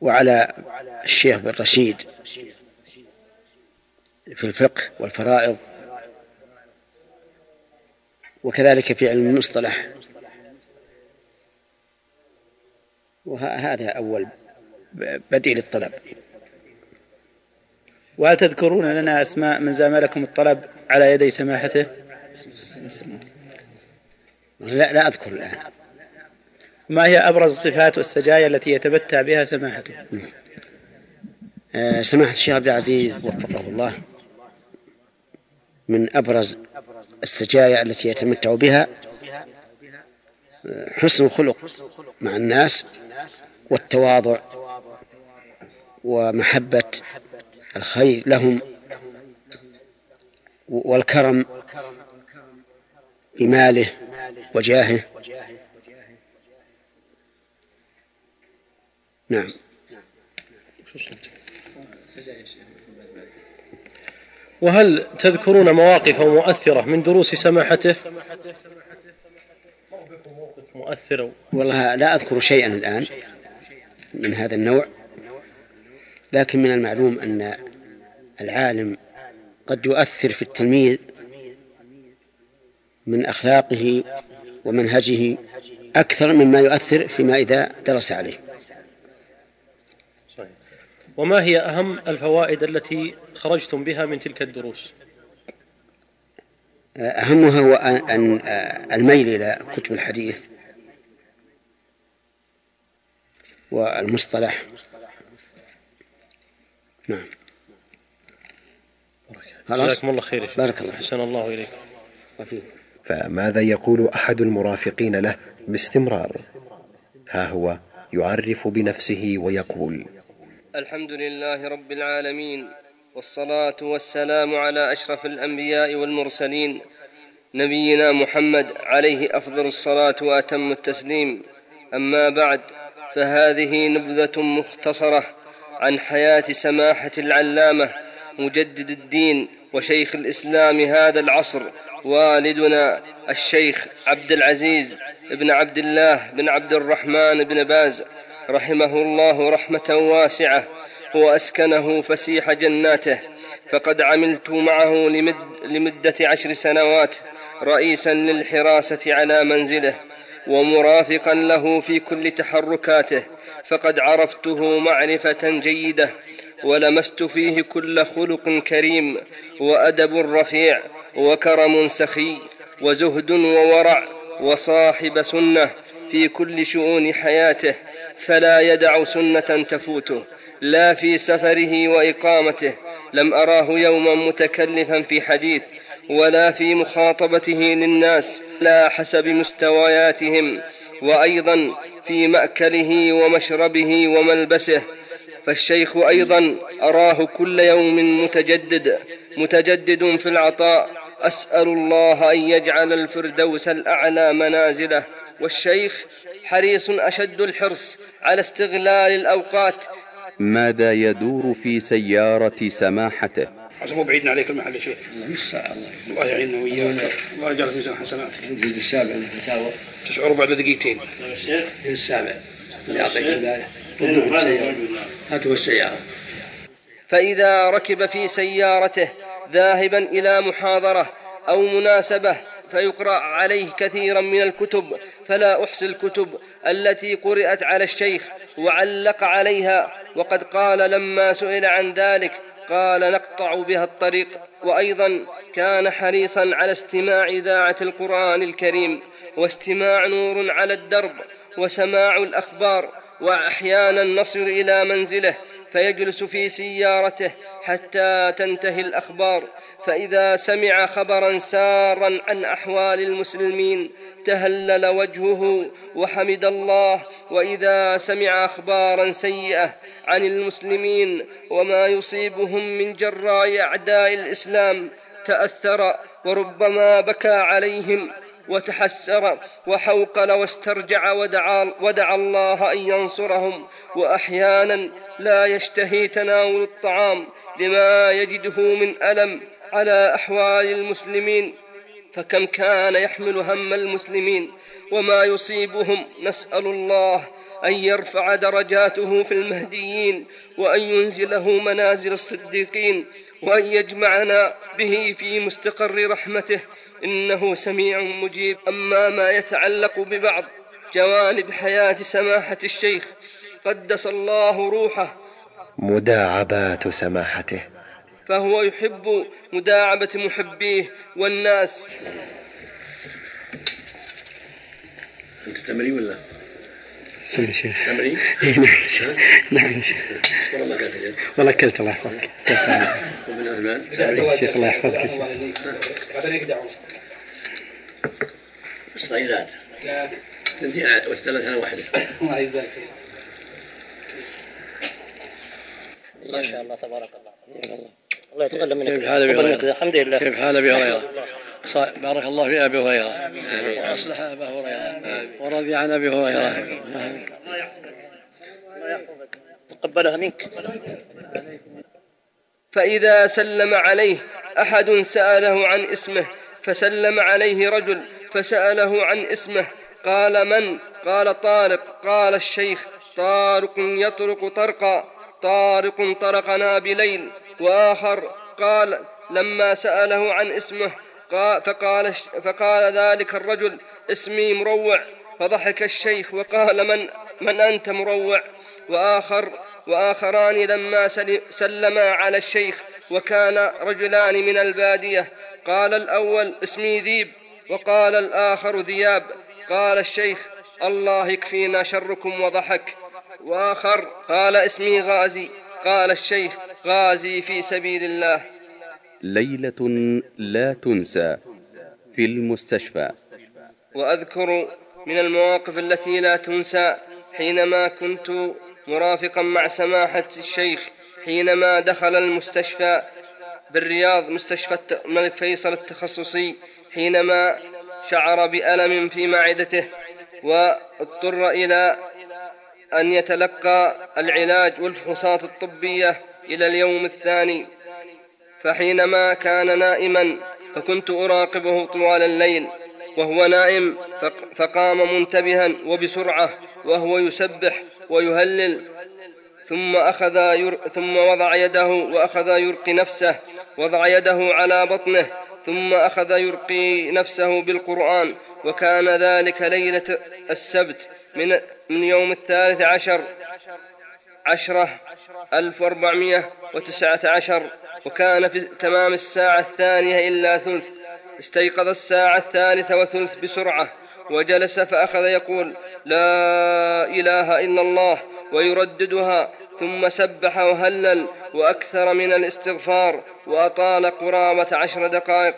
وعلى الشيخ بن رشيد في الفقه والفرائض. وكذلك في علم المصطلح. وهذا أول بدء للطلب وهل تذكرون لنا أسماء من زاملكم الطلب على يدي سماحته؟ لا لا أذكر الآن. ما هي أبرز الصفات والسجايا التي يتمتع بها سماحته؟ سماحة الشيخ عبد العزيز وفقه الله. من أبرز السجايا التي يتمتع بها حسن الخلق مع الناس والتواضع ومحبة الخير لهم والكرم بماله وجاهه. نعم. وهل تذكرون مواقف مؤثرة من دروس سماحته؟ والله لا أذكر شيئا الآن من هذا النوع لكن من المعلوم أن العالم قد يؤثر في التلميذ من أخلاقه ومنهجه أكثر مما يؤثر فيما إذا درس عليه. وما هي أهم الفوائد التي خرجتم بها من تلك الدروس؟ أهمها هو أن الميل إلى كتب الحديث والمصطلح. نعم. جزاكم الله خير بارك الله أحسن الله إليك. فماذا يقول أحد المرافقين له باستمرار؟ ها هو يعرف بنفسه ويقول. الحمد لله رب العالمين والصلاة والسلام على أشرف الأنبياء والمرسلين نبينا محمد عليه أفضل الصلاة وأتم التسليم. أما بعد فهذه نبذة مختصرة عن حياة سماحة العلامة مجدد الدين وشيخ الإسلام هذا العصر والدنا الشيخ عبد العزيز بن عبد الله بن عبد الرحمن بن باز. رحمه الله رحمة واسعة وأسكنه فسيح جناته فقد عملت معه لمد لمدة عشر سنوات رئيسا للحراسة على منزله ومرافقا له في كل تحركاته فقد عرفته معرفة جيدة ولمست فيه كل خلق كريم وأدب رفيع وكرم سخي وزهد وورع وصاحب سنة في كل شؤون حياته فلا يدع سنة تفوته لا في سفره وإقامته لم أراه يوما متكلفا في حديث ولا في مخاطبته للناس لا حسب مستوياتهم وأيضا في مأكله ومشربه وملبسه فالشيخ أيضا أراه كل يوم متجدد متجدد في العطاء أسأل الله أن يجعل الفردوس الأعلى منازله. والشيخ حريص أشد الحرص على استغلال الأوقات. ماذا يدور في سيارة سماحته؟ عشان مو بعيدنا عليك المحل شيخ. نص ساعة الله الله يعيننا وياك الله يجعل في ميزان حسناتك الجزء السابع من الفتاوى. تشعر بعد دقيقتين. الجزء السابع. اللي يعطيك ضده السيارة. هاته السيارة. فإذا ركب في سيارته ذاهبا إلى محاضرة أو مناسبة فيقرأ عليه كثيرا من الكتب فلا أحصي الكتب التي قرأت على الشيخ وعلق عليها. وقد قال لما سئل عن ذلك قال نقطع بها الطريق. وأيضا كان حريصا على استماع إذاعة القرآن الكريم واستماع نور على الدرب وسماع الأخبار واحيانا نصل إلى منزله. فيجلس في سيارته حتى تنتهي الأخبار. فإذا سمع خبرا سارا عن أحوال المسلمين تهلل وجهه وحمد الله. وإذا سمع اخبارا سيئة عن المسلمين وما يصيبهم من جراء أعداء الإسلام تأثر وربما بكى عليهم. وتحسر وحوقل واسترجع ودعا, ودعا الله أن ينصرهم وأحيانا لا يشتهي تناول الطعام لما يجده من ألم على أحوال المسلمين. فكم كان يحمل هم المسلمين وما يصيبهم نسأل الله أن يرفع درجاته في المهديين وأن ينزله منازل الصديقين وأن يجمعنا به في مستقر رحمته إنه سميع مجيب. أما ما يتعلق ببعض جوانب حياة سماحة الشيخ قدس الله روحه. مداعبات سماحته. فهو يحب مداعبة محبيه والناس. أنت تمرين ولا؟ سمي شيخ. تمرين؟ إيه، نعم شيخ. نعم شيخ. والله ما اليوم والله اكلت الله يحفظك. شيخ الله يحفظك يا شيخ بعدين يقدعون صغيرات اثنتين والثلاثة واحدة الله يجزاك ما شاء الله تبارك الله. الله يتقدم منك. كيف حال أبي. هريرة؟ الحمد لله. كيف حال أبي هريرة؟ صا- بارك الله في أبي هريرة. وأصلح أبا هريرة. ورضي عن أبي هريرة. تقبلها منك. فإذا سلم عليه أحد سأله عن اسمه فسلم عليه رجل فسأله عن اسمه قال من؟ قال طارق. قال الشيخ طارق يطرق طرقا. طارق طرقنا بليل. وآخر قال لما سأله عن اسمه قال فقال, فقال ذلك الرجل اسمي مروع. فضحك الشيخ وقال من من أنت مروع؟ وآخر وآخران لما سل- سلما على الشيخ وكان رجلان من البادية. قال الأول اسمي ذيب وقال الآخر ذياب. قال الشيخ الله يكفينا شركم وضحك. وآخر قال اسمي غازي. قال الشيخ غازي في سبيل الله. ليلة لا تنسى في المستشفى. وأذكر من المواقف التي لا تنسى حينما كنت مرافقا مع سماحة الشيخ حينما دخل المستشفى بالرياض مستشفى الملك فيصل التخصصي حينما شعر بألم في معدته واضطر إلى أن يتلقى العلاج والفحوصات الطبية إلى اليوم الثاني. فحينما كان نائما فكنت أراقبه طوال الليل وهو نائم فق- فقام منتبها وبسرعة وهو يسبح ويهلل ثم أخذ ير... ثم وضع يده وأخذ يرقي نفسه وضع يده على بطنه ثم أخذ يرقي نفسه بالقرآن وكان ذلك ليلة السبت من من يوم الثالث عشر عشرة ألف وأربعمائة وتسعة عشر وكان في تمام الساعة الثانية إلا ثلث استيقظ الساعة الثالثة وثلث بسرعة وجلس فأخذ يقول لا إله إلا الله ويرددها ثم سبح وهلل وأكثر من الاستغفار وأطال قرابة عشر دقائق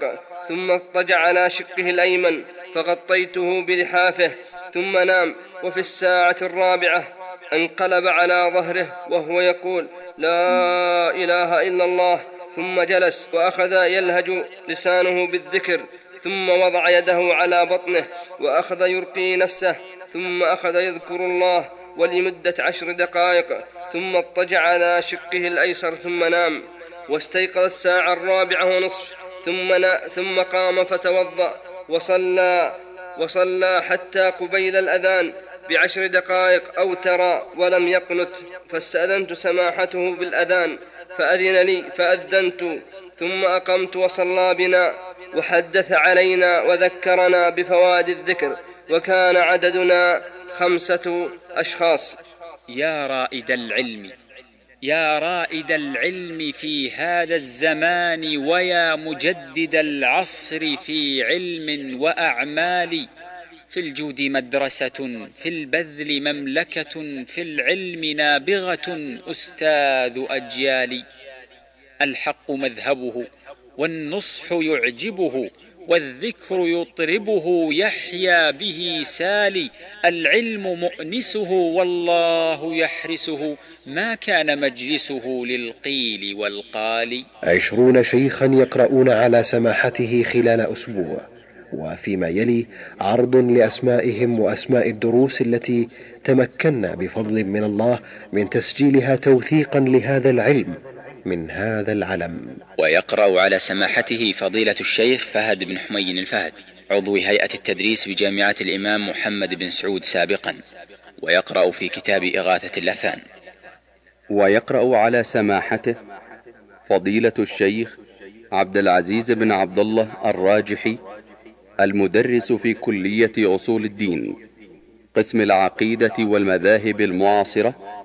ثم اضطجع على شقه الأيمن فغطيته بلحافه ثم نام وفي الساعة الرابعة انقلب على ظهره وهو يقول لا إله إلا الله. ثم جلس وأخذ يلهج لسانه بالذكر ثم وضع يده على بطنه وأخذ يرقي نفسه ثم أخذ يذكر الله ولمدة عشر دقائق ثم اضطجع على شقه الأيسر ثم نام واستيقظ الساعة الرابعة ونصف ثم, ثم قام فتوضأ وصلى وصلى حتى قبيل الأذان بعشر دقائق أو ترى ولم يقنت فاستأذنت سماحته بالأذان فأذن لي فأذنت ثم أقمت وصلى بنا وحدث علينا وذكرنا بفوائد الذكر وكان عددنا خمسة أشخاص. يا رائد العلم يا رائد العلم في هذا الزمان ويا مجدد العصر في علم وأعمال. في الجود مدرسة في البذل مملكة في العلم نابغة أستاذ أجيال. الحق مذهبه والنصح يعجبه. والذكر يطربه يحيا به سالي العلم مؤنسه والله يحرسه. ما كان مجلسه للقيل والقال. عشرون شيخا يقرؤون على سماحته خلال أسبوع وفيما يلي عرض لأسمائهم وأسماء الدروس التي تمكنا بفضل من الله من تسجيلها توثيقا لهذا العلم. من هذا العلم. ويقرأ على سماحته فضيلة الشيخ فهد بن حمي الفهد عضو هيئة التدريس بجامعة الإمام محمد بن سعود سابقا ويقرأ في كتاب إغاثة اللافان ويقرأ على سماحته فضيلة الشيخ عبد العزيز بن عبد الله الراجحي المدرس في كلية أصول الدين قسم العقيدة والمذاهب المعاصرة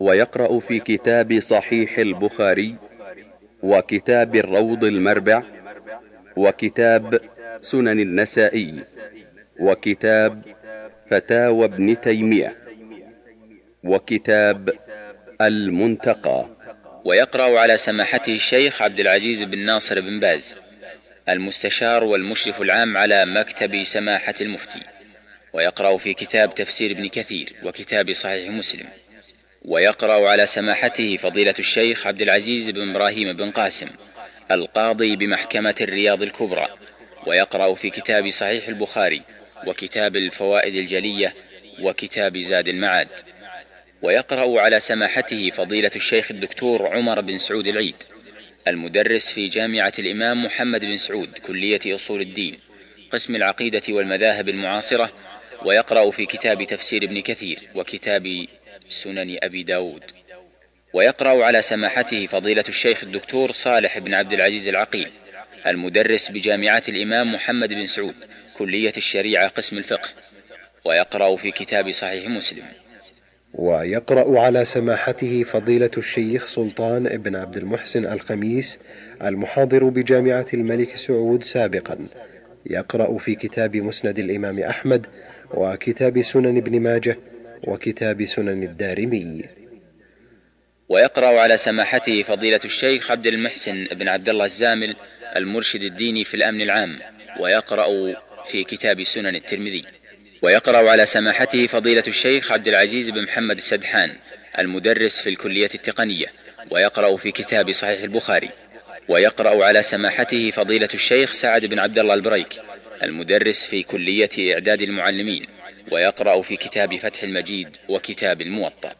ويقرأ في كتاب صحيح البخاري وكتاب الروض المربع وكتاب سنن النسائي وكتاب فتاوى ابن تيمية وكتاب المنتقى. ويقرأ على سماحته الشيخ عبد العزيز بن ناصر بن باز المستشار والمشرف العام على مكتب سماحة المفتي. ويقرأ في كتاب تفسير ابن كثير وكتاب صحيح مسلم. ويقرأ على سماحته فضيلة الشيخ عبد العزيز بن إبراهيم بن قاسم القاضي بمحكمة الرياض الكبرى ويقرأ في كتاب صحيح البخاري وكتاب الفوائد الجلية وكتاب زاد المعاد. ويقرأ على سماحته فضيلة الشيخ الدكتور عمر بن سعود العيد المدرس في جامعة الإمام محمد بن سعود كلية أصول الدين قسم العقيدة والمذاهب المعاصرة ويقرأ في كتاب تفسير ابن كثير وكتاب سنن أبي داود. ويقرأ على سماحته فضيلة الشيخ الدكتور صالح بن عبد العزيز العقيل المدرس بجامعة الإمام محمد بن سعود كلية الشريعة قسم الفقه. ويقرأ في كتاب صحيح مسلم. ويقرأ على سماحته فضيلة الشيخ سلطان بن عبد المحسن الخميس المحاضر بجامعة الملك سعود سابقا. يقرأ في كتاب مسند الإمام أحمد وكتاب سنن ابن ماجه وكتاب سنن الدارمي. ويقرأ على سماحته فضيلة الشيخ عبد المحسن بن عبد الله الزامل المرشد الديني في الأمن العام ويقرأ في كتاب سنن الترمذي. ويقرأ على سماحته فضيلة الشيخ عبد العزيز بن محمد السدحان المدرس في الكلية التقنية ويقرأ في كتاب صحيح البخاري. ويقرأ على سماحته فضيلة الشيخ سعد بن عبد الله البريك المدرس في كلية إعداد المعلمين. ويقرأ في كتاب فتح المجيد وكتاب الموطأ.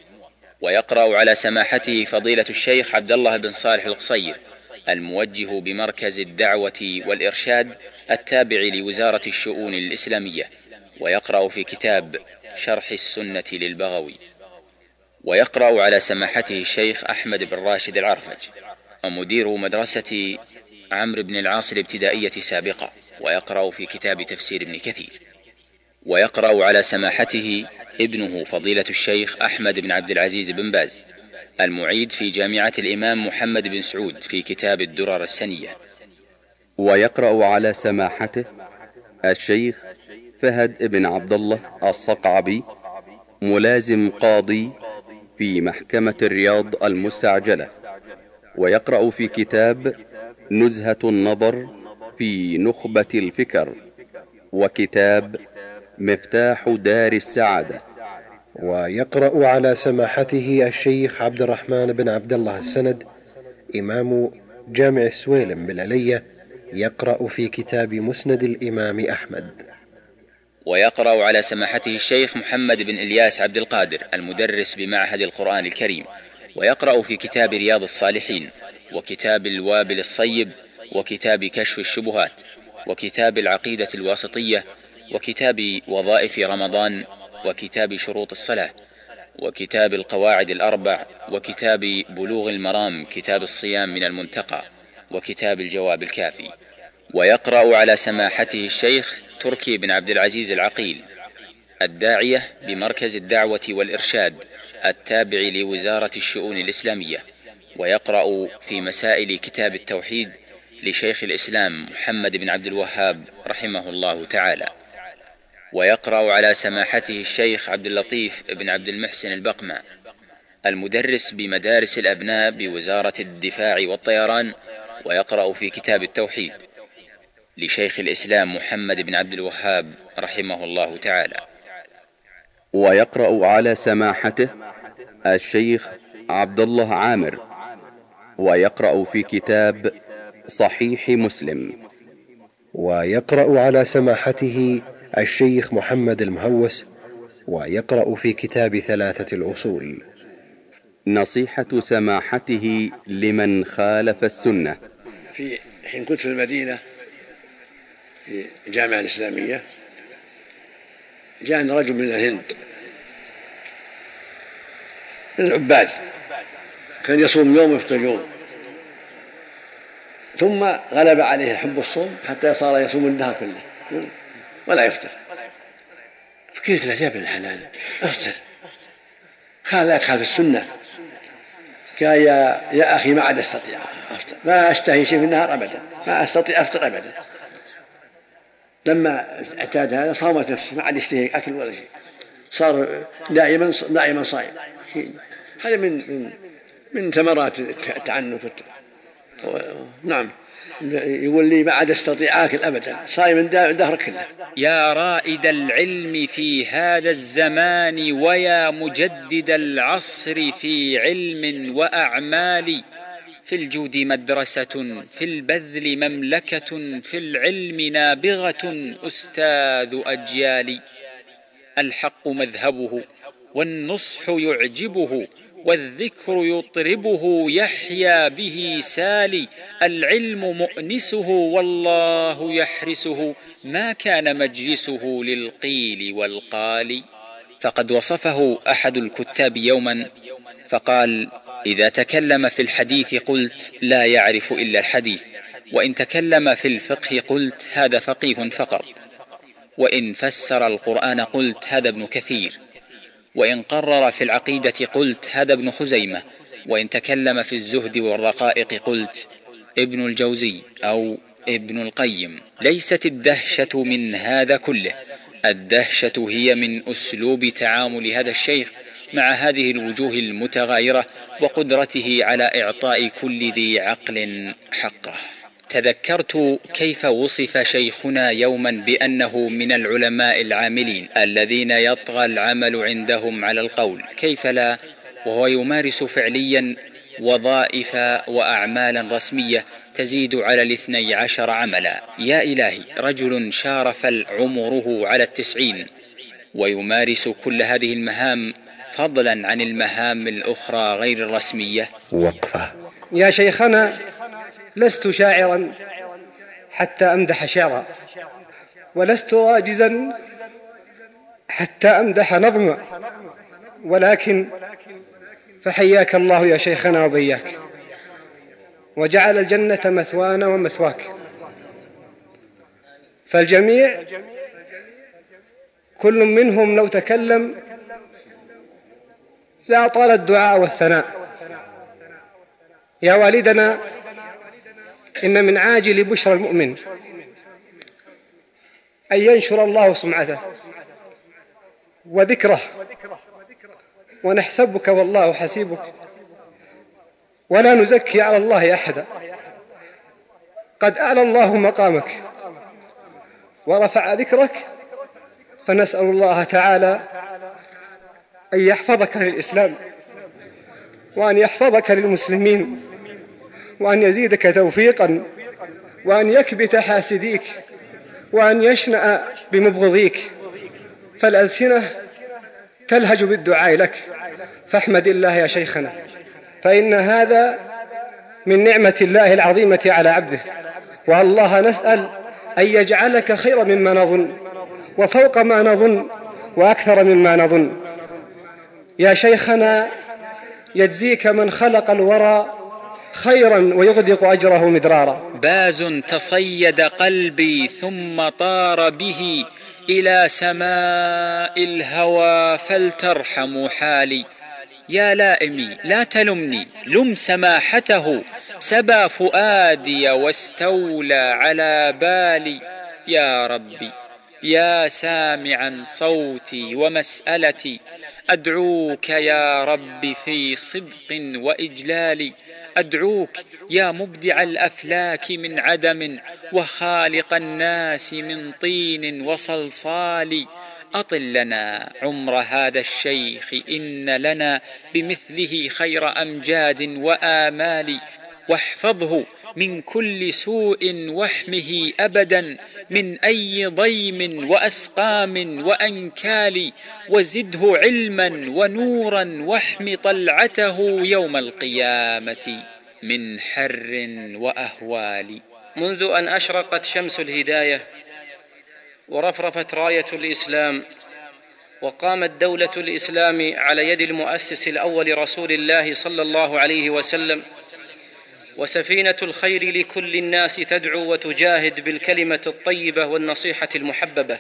ويقرأ على سماحته فضيلة الشيخ عبد الله بن صالح القصير الموجه بمركز الدعوة والإرشاد التابع لوزارة الشؤون الإسلامية. ويقرأ في كتاب شرح السنة للبغوي. ويقرأ على سماحته الشيخ أحمد بن راشد العرفج ومدير مدرسة عمرو بن العاص الابتدائية سابقا ويقرأ في كتاب تفسير ابن كثير. ويقرأ على سماحته ابنه فضيلة الشيخ أحمد بن عبد العزيز بن باز المعيد في جامعة الإمام محمد بن سعود في كتاب الدرر السنية. ويقرأ على سماحته الشيخ فهد بن عبد الله الصقعبي ملازم قاضي في محكمة الرياض المستعجلة. ويقرأ في كتاب نزهة النظر في نخبة الفكر وكتاب مفتاح دار السعادة. ويقرأ على سماحته الشيخ عبد الرحمن بن عبد الله السند إمام جامع السويلم بالعلية يقرأ في كتاب مسند الإمام أحمد. ويقرأ على سماحته الشيخ محمد بن إلياس عبد القادر المدرس بمعهد القرآن الكريم. ويقرأ في كتاب رياض الصالحين وكتاب الوابل الصيب وكتاب كشف الشبهات وكتاب العقيدة الواسطية وكتاب وظائف رمضان وكتاب شروط الصلاة وكتاب القواعد الأربع وكتاب بلوغ المرام كتاب الصيام من المنتقى وكتاب الجواب الكافي. ويقرأ على سماحته الشيخ تركي بن عبد العزيز العقيل الداعية بمركز الدعوة والإرشاد التابع لوزارة الشؤون الإسلامية. ويقرأ في مسائل كتاب التوحيد لشيخ الإسلام محمد بن عبد الوهاب رحمه الله تعالى. ويقرأ على سماحته الشيخ عبد اللطيف بن عبد المحسن البقمة المدرس بمدارس الأبناء بوزارة الدفاع والطيران ويقرأ في كتاب التوحيد لشيخ الإسلام محمد بن عبد الوهاب رحمه الله تعالى. ويقرأ على سماحته الشيخ عبد الله عامر ويقرأ في كتاب صحيح مسلم. ويقرأ على سماحته الشيخ محمد المهوس ويقرأ في كتاب ثلاثة الأصول. نصيحة سماحته لمن خالف السنة. في حين كنت في المدينة في الجامعة الإسلامية جاءنا رجل من الهند من العباد كان يصوم يوم ويفطر يوم. ثم غلب عليه حب الصوم حتى صار يصوم النهار كله. ولا يفطر. فقلت له يا ابن الحلال؟ افطر. قال لا تخالف السنة. قال يا يا أخي ما عاد أستطيع أفطر. ما أشتهي شيء في النهار أبدا. ما أستطيع أفطر أبدا. لما اعتاد هذا صامت نفسه. ما عاد يشتهي أكل ولا شيء. صار دائما دائما صائم هذا من من من ثمرات التعنف. نعم. يقول لي ما عاد أستطيع آكل ابدا. صايم الدهر كله. يا رائد العلم في هذا الزمان ويا مجدد العصر في علم وأعمال. في الجود مدرسة في البذل مملكة في العلم نابغة أستاذ أجيال الحق مذهبه والنصح يعجبه. والذكر يطربه يحيا به سالي العلم مؤنسه والله يحرسه ما كان مجلسه للقيل والقال. فقد وصفه أحد الكتاب يوما فقال إذا تكلم في الحديث قلت لا يعرف إلا الحديث وإن تكلم في الفقه قلت هذا فقيه فقط وإن فسر القرآن قلت هذا ابن كثير. وإن قرر في العقيدة قلت هذا ابن خزيمة وإن تكلم في الزهد والرقائق قلت ابن الجوزي أو ابن القيم. ليست الدهشة من هذا كله الدهشة هي من أسلوب تعامل هذا الشيخ مع هذه الوجوه المتغايرة وقدرته على إعطاء كل ذي عقل حقه. تذكرت كيف وصف شيخنا يوما بأنه من العلماء العاملين الذين يطغى العمل عندهم على القول. كيف لا؟ وهو يمارس فعليا وظائف وأعمالا رسمية تزيد على الاثني عشر عملا. يا إلهي رجل شارف عمره على التسعين ويمارس كل هذه المهام فضلا عن المهام الأخرى غير الرسمية. وقفة. يا شيخنا لست شاعرا حتى أمدح شعرا ولست راجزا حتى أمدح نظما ولكن فحياك الله يا شيخنا وبياك وجعل الجنة مثوانا ومثواك. فالجميع كل منهم لو تكلم لا طال الدعاء والثناء. يا والدنا إن من عاجل بشرى المؤمن أن ينشر الله سمعته وذكره. ونحسبك والله حسيبك. ولا نزكي على الله أحدا. قد أعلى الله مقامك ورفع ذكرك. فنسأل الله تعالى أن يحفظك للإسلام وأن يحفظك للمسلمين. وأن يزيدك توفيقا وأن يكبت حاسديك وأن يشنأ بمبغضيك. فالألسنة تلهج بالدعاء لك. فاحمد الله يا شيخنا. فإن هذا من نعمة الله العظيمة على عبده. والله نسأل أن يجعلك خيرا مما نظن وفوق ما نظن وأكثر مما نظن. يا شيخنا يجزيك من خلق الورى خيرا ويغدق أجره مدرارا. باز تصيد قلبي ثم طار به إلى سماء الهوى فلترحم حالي. يا لائمي لا تلمني لم سماحته سبى فؤادي واستولى على بالي. يا ربي يا سامعا صوتي ومسألتي أدعوك يا رب في صدق وإجلال أدعوك يا مبدع الأفلاك من عدم وخالق الناس من طين وصلصال. أطل لنا عمر هذا الشيخ إن لنا بمثله خير أمجاد وآمال. واحفظه من كل سوء واحمه أبدا من أي ضيم وأسقام وأنكال وزده علما ونورا واحم طلعته يوم القيامة من حر وأهوال. منذ أن أشرقت شمس الهداية ورفرفت راية الإسلام وقامت دولة الإسلام على يد المؤسس الأول رسول الله صلى الله عليه وسلم وسفينة الخير لكل الناس تدعو وتجاهد بالكلمة الطيبة والنصيحة المحببة.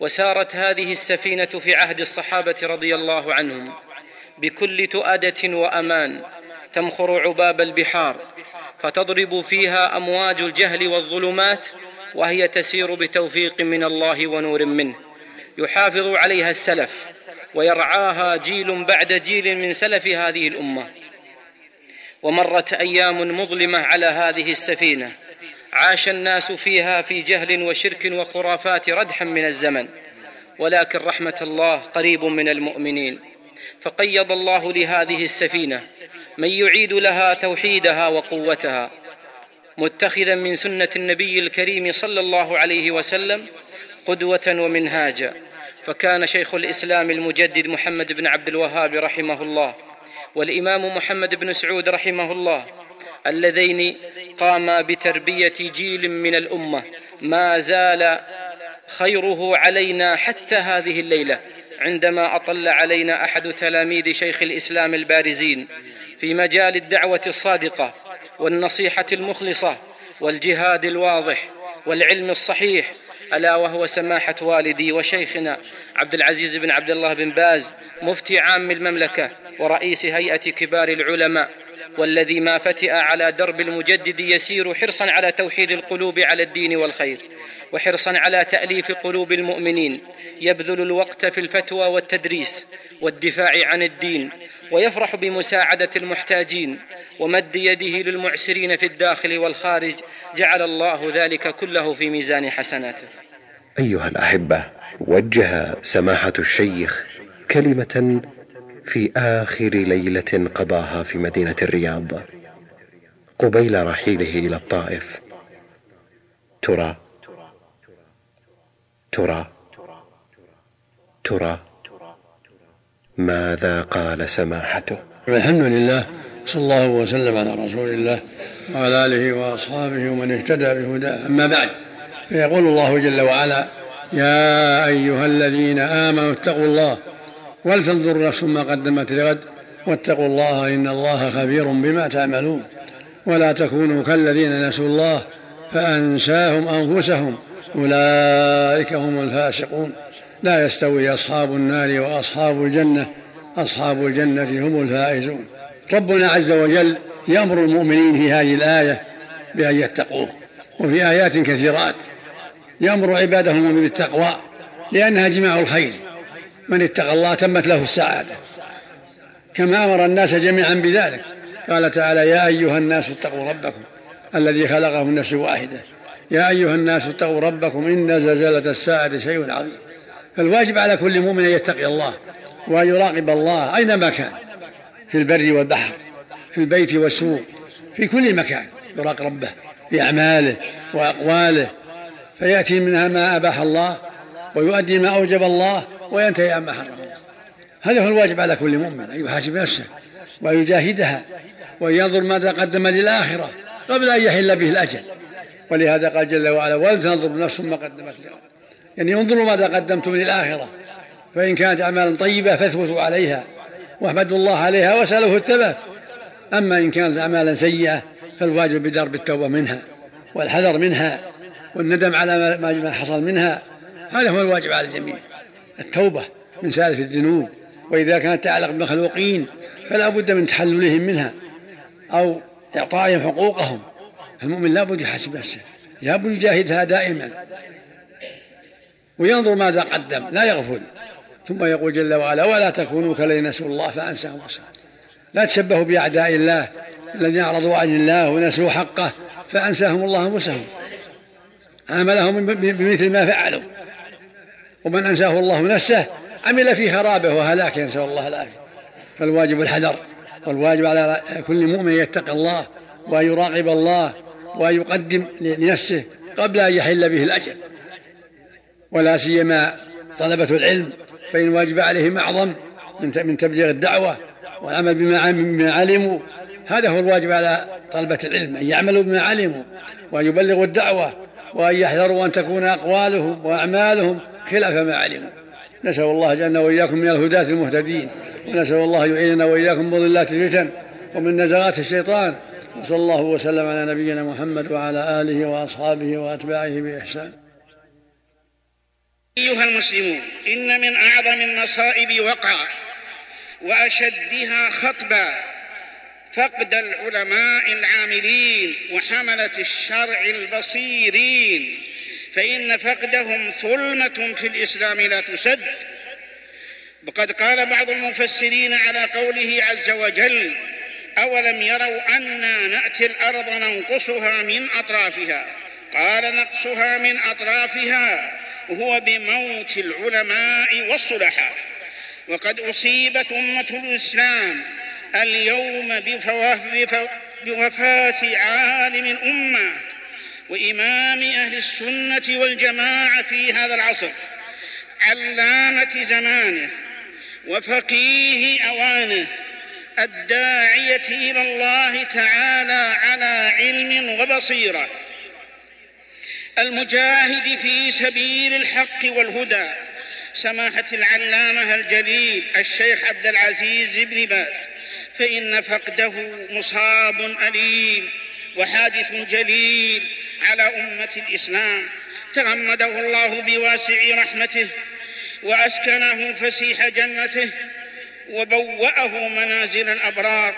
وسارت هذه السفينة في عهد الصحابة رضي الله عنهم بكل تؤادة وأمان تمخر عباب البحار فتضرب فيها أمواج الجهل والظلمات وهي تسير بتوفيق من الله ونور منه. يحافظ عليها السلف ويرعاها جيل بعد جيل من سلف هذه الأمة. ومرت أيام مظلمة على هذه السفينة. عاش الناس فيها في جهل وشرك وخرافات ردحا من الزمن. ولكن رحمة الله قريب من المؤمنين. فقيض الله لهذه السفينة. من يعيد لها توحيدها وقوتها. متخذا من سنة النبي الكريم صلى الله عليه وسلم قدوة ومنهاجا. فكان شيخ الإسلام المجدد محمد بن عبد الوهاب رحمه الله والإمام محمد بن سعود رحمه الله اللذين قاما بتربية جيل من الأمة ما زال خيره علينا حتى هذه الليلة عندما أطل علينا أحد تلاميذ شيخ الإسلام البارزين في مجال الدعوة الصادقة والنصيحة المخلصة والجهاد الواضح والعلم الصحيح ألا وهو سماحة والدي وشيخنا عبد العزيز بن عبد الله بن باز مفتي عام المملكة. ورئيس هيئة كبار العلماء والذي ما فتئ على درب المجدد يسير حرصا على توحيد القلوب على الدين والخير وحرصا على تأليف قلوب المؤمنين يبذل الوقت في الفتوى والتدريس والدفاع عن الدين ويفرح بمساعدة المحتاجين ومد يده للمعسرين في الداخل والخارج جعل الله ذلك كله في ميزان حسناته. أيها الأحبة وجه سماحة الشيخ كلمة في آخر ليلة قضاها في مدينة الرياض. قبيل رحيله إلى الطائف. ترى ترى ترى. ماذا قال سماحته؟ الحمد لله صلى الله وسلم على رسول الله وعلى آله وأصحابه ومن اهتدى بهداه. أما بعد فيقول الله جل وعلا يا أيها الذين آمنوا اتقوا الله ولتنظر نفس ما قدمت لغد واتقوا الله إن الله خبير بما تعملون. ولا تكونوا كالذين نسوا الله فأنساهم أنفسهم. أولئك هم الفاسقون. لا يستوي أصحاب النار وأصحاب الجنة. أصحاب الجنة هم الفائزون. ربنا عز وجل يأمر المؤمنين في هذه الآية بأن يتقوه وفي آيات كثيرات يأمر عباده بالتقوى لأنها جماع الخير. من اتقى الله تمت له السعادة. كما أمر الناس جميعا بذلك. قال تعالى يا أيها الناس اتقوا ربكم الذي خلقهم من نفس واحدة. يا أيها الناس اتقوا ربكم إن زلزلة الساعة شيء عظيم. فالواجب على كل مؤمن أن يتقي الله وأن يراقب الله أينما كان في البر والبحر في البيت والسوق في كل مكان يراقب ربه في أعماله وأقواله. فيأتي منها ما أباح الله ويؤدي ما أوجب الله وينتهي عما حرم. هذا هو الواجب على كل مؤمن أن يحاسب نفسه وأن يجاهدها وأن ينظر ماذا قدم للآخرة قبل أن يحل به الأجل. ولهذا قال جل وعلا ولتنظر نفس ما قدمت لغد يعني انظروا ماذا قدمتم للآخرة. فإن كانت أعمالا طيبة فاثبتوا عليها واحمدوا الله عليها واسألوه الثبات. أما إن كانت أعمالا سيئة فالواجب بدرب التوبة منها والحذر منها والندم على ما حصل منها هذا هو الواجب على الجميع. التوبة من سالف الذنوب وإذا كانت تعلق بمخلوقين فلا بد من تحللهم منها أو إعطائهم حقوقهم. المؤمن لا بد يحاسب نفسه لا بد يجاهدها دائما. وينظر ماذا قدم لا يغفل. ثم يقول جل وعلا ولا تكونوا كالذين نسوا الله فأنساهم وصل لا تشبهوا بأعداء الله الذين أعرضوا عن الله ونسوا حقه فأنساهم الله أنفسهم. عاملهم بمثل ما فعلوا. ومن أنساه الله نفسه عمل في خرابه وهلاكه نسأل الله العافية. فالواجب الحذر والواجب على كل مؤمن يتقي الله وأن يراقب الله وأن يقدم لنفسه قبل أن يحل به الأجل ولا سيما طلبة العلم فإن واجب عليهم أعظم من تبليغ الدعوة والعمل بما علموا. هذا هو الواجب على طلبة العلم أن يعملوا بما علموا وأن يبلغوا الدعوة وأن يحذروا أن تكون أقوالهم وأعمالهم خلاف ما علموا نسأل الله جعلنا وإياكم من الهداة المهتدين ونسأل الله يعيننا وإياكم مضلات الفتن ومن نزغات الشيطان. وصلى الله وسلم على نبينا محمد وعلى آله وأصحابه وأتباعه بإحسان. أيها المسلمون إن من أعظم المصائب وقع وأشدها خطبا فقد العلماء العاملين وحملة الشرع البصيرين. فإن فقدهم ظلمة في الإسلام لا تسد. وقد قال بعض المفسرين على قوله عز وجل أولم يروا أنا نأتي الأرض ننقصها من أطرافها؟ قال نقصها من أطرافها هو بموت العلماء والصلحاء. وقد أصيبت أمة الإسلام اليوم بوفاة عالم الأمة. وإمام أهل السنة والجماعة في هذا العصر علامة زمانه وفقيه أوانه الداعية إلى الله تعالى على علم وبصيرة المجاهد في سبيل الحق والهدى سماحة العلامة الجليل الشيخ عبد العزيز بن باز فإن فقده مصاب أليم وحادث جليل على أمة الإسلام تغمده الله بواسع رحمته وأسكنه فسيح جنته وبوأه منازل الأبرار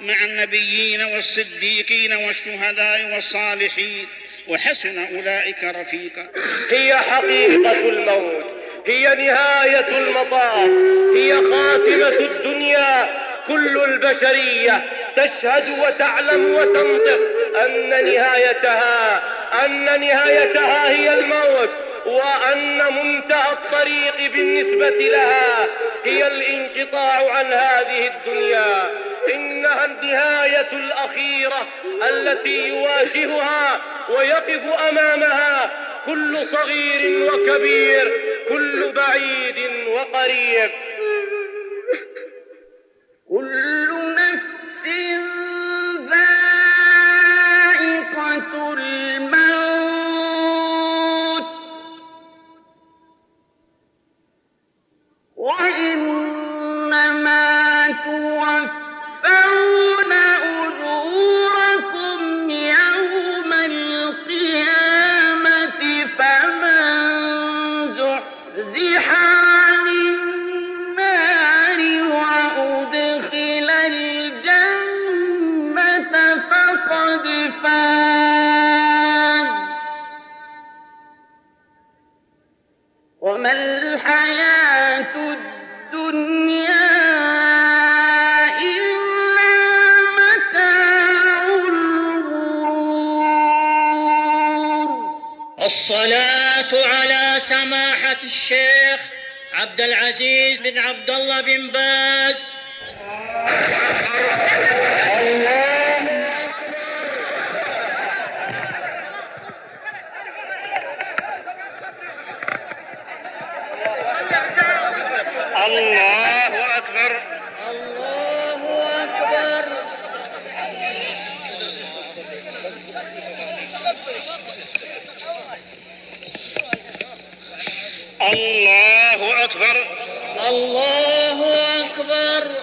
مع النبيين والصديقين والشهداء والصالحين وحسن أولئك رفيقا. هي حقيقة الموت هي نهاية المطاف هي خاتمة الدنيا كل البشرية تشهد وتعلم وتنطق أن نهايتها أن نهايتها هي الموت وأن منتهى الطريق بالنسبة لها هي الانقطاع عن هذه الدنيا. إنها النهاية الأخيرة التي يواجهها ويقف أمامها كل صغير وكبير كل بعيد وقريب. كل نفس الصلاة على سماحة الشيخ عبد العزيز بن عبد الله بن باز. الله أكبر الله أكبر الله أكبر الله أكبر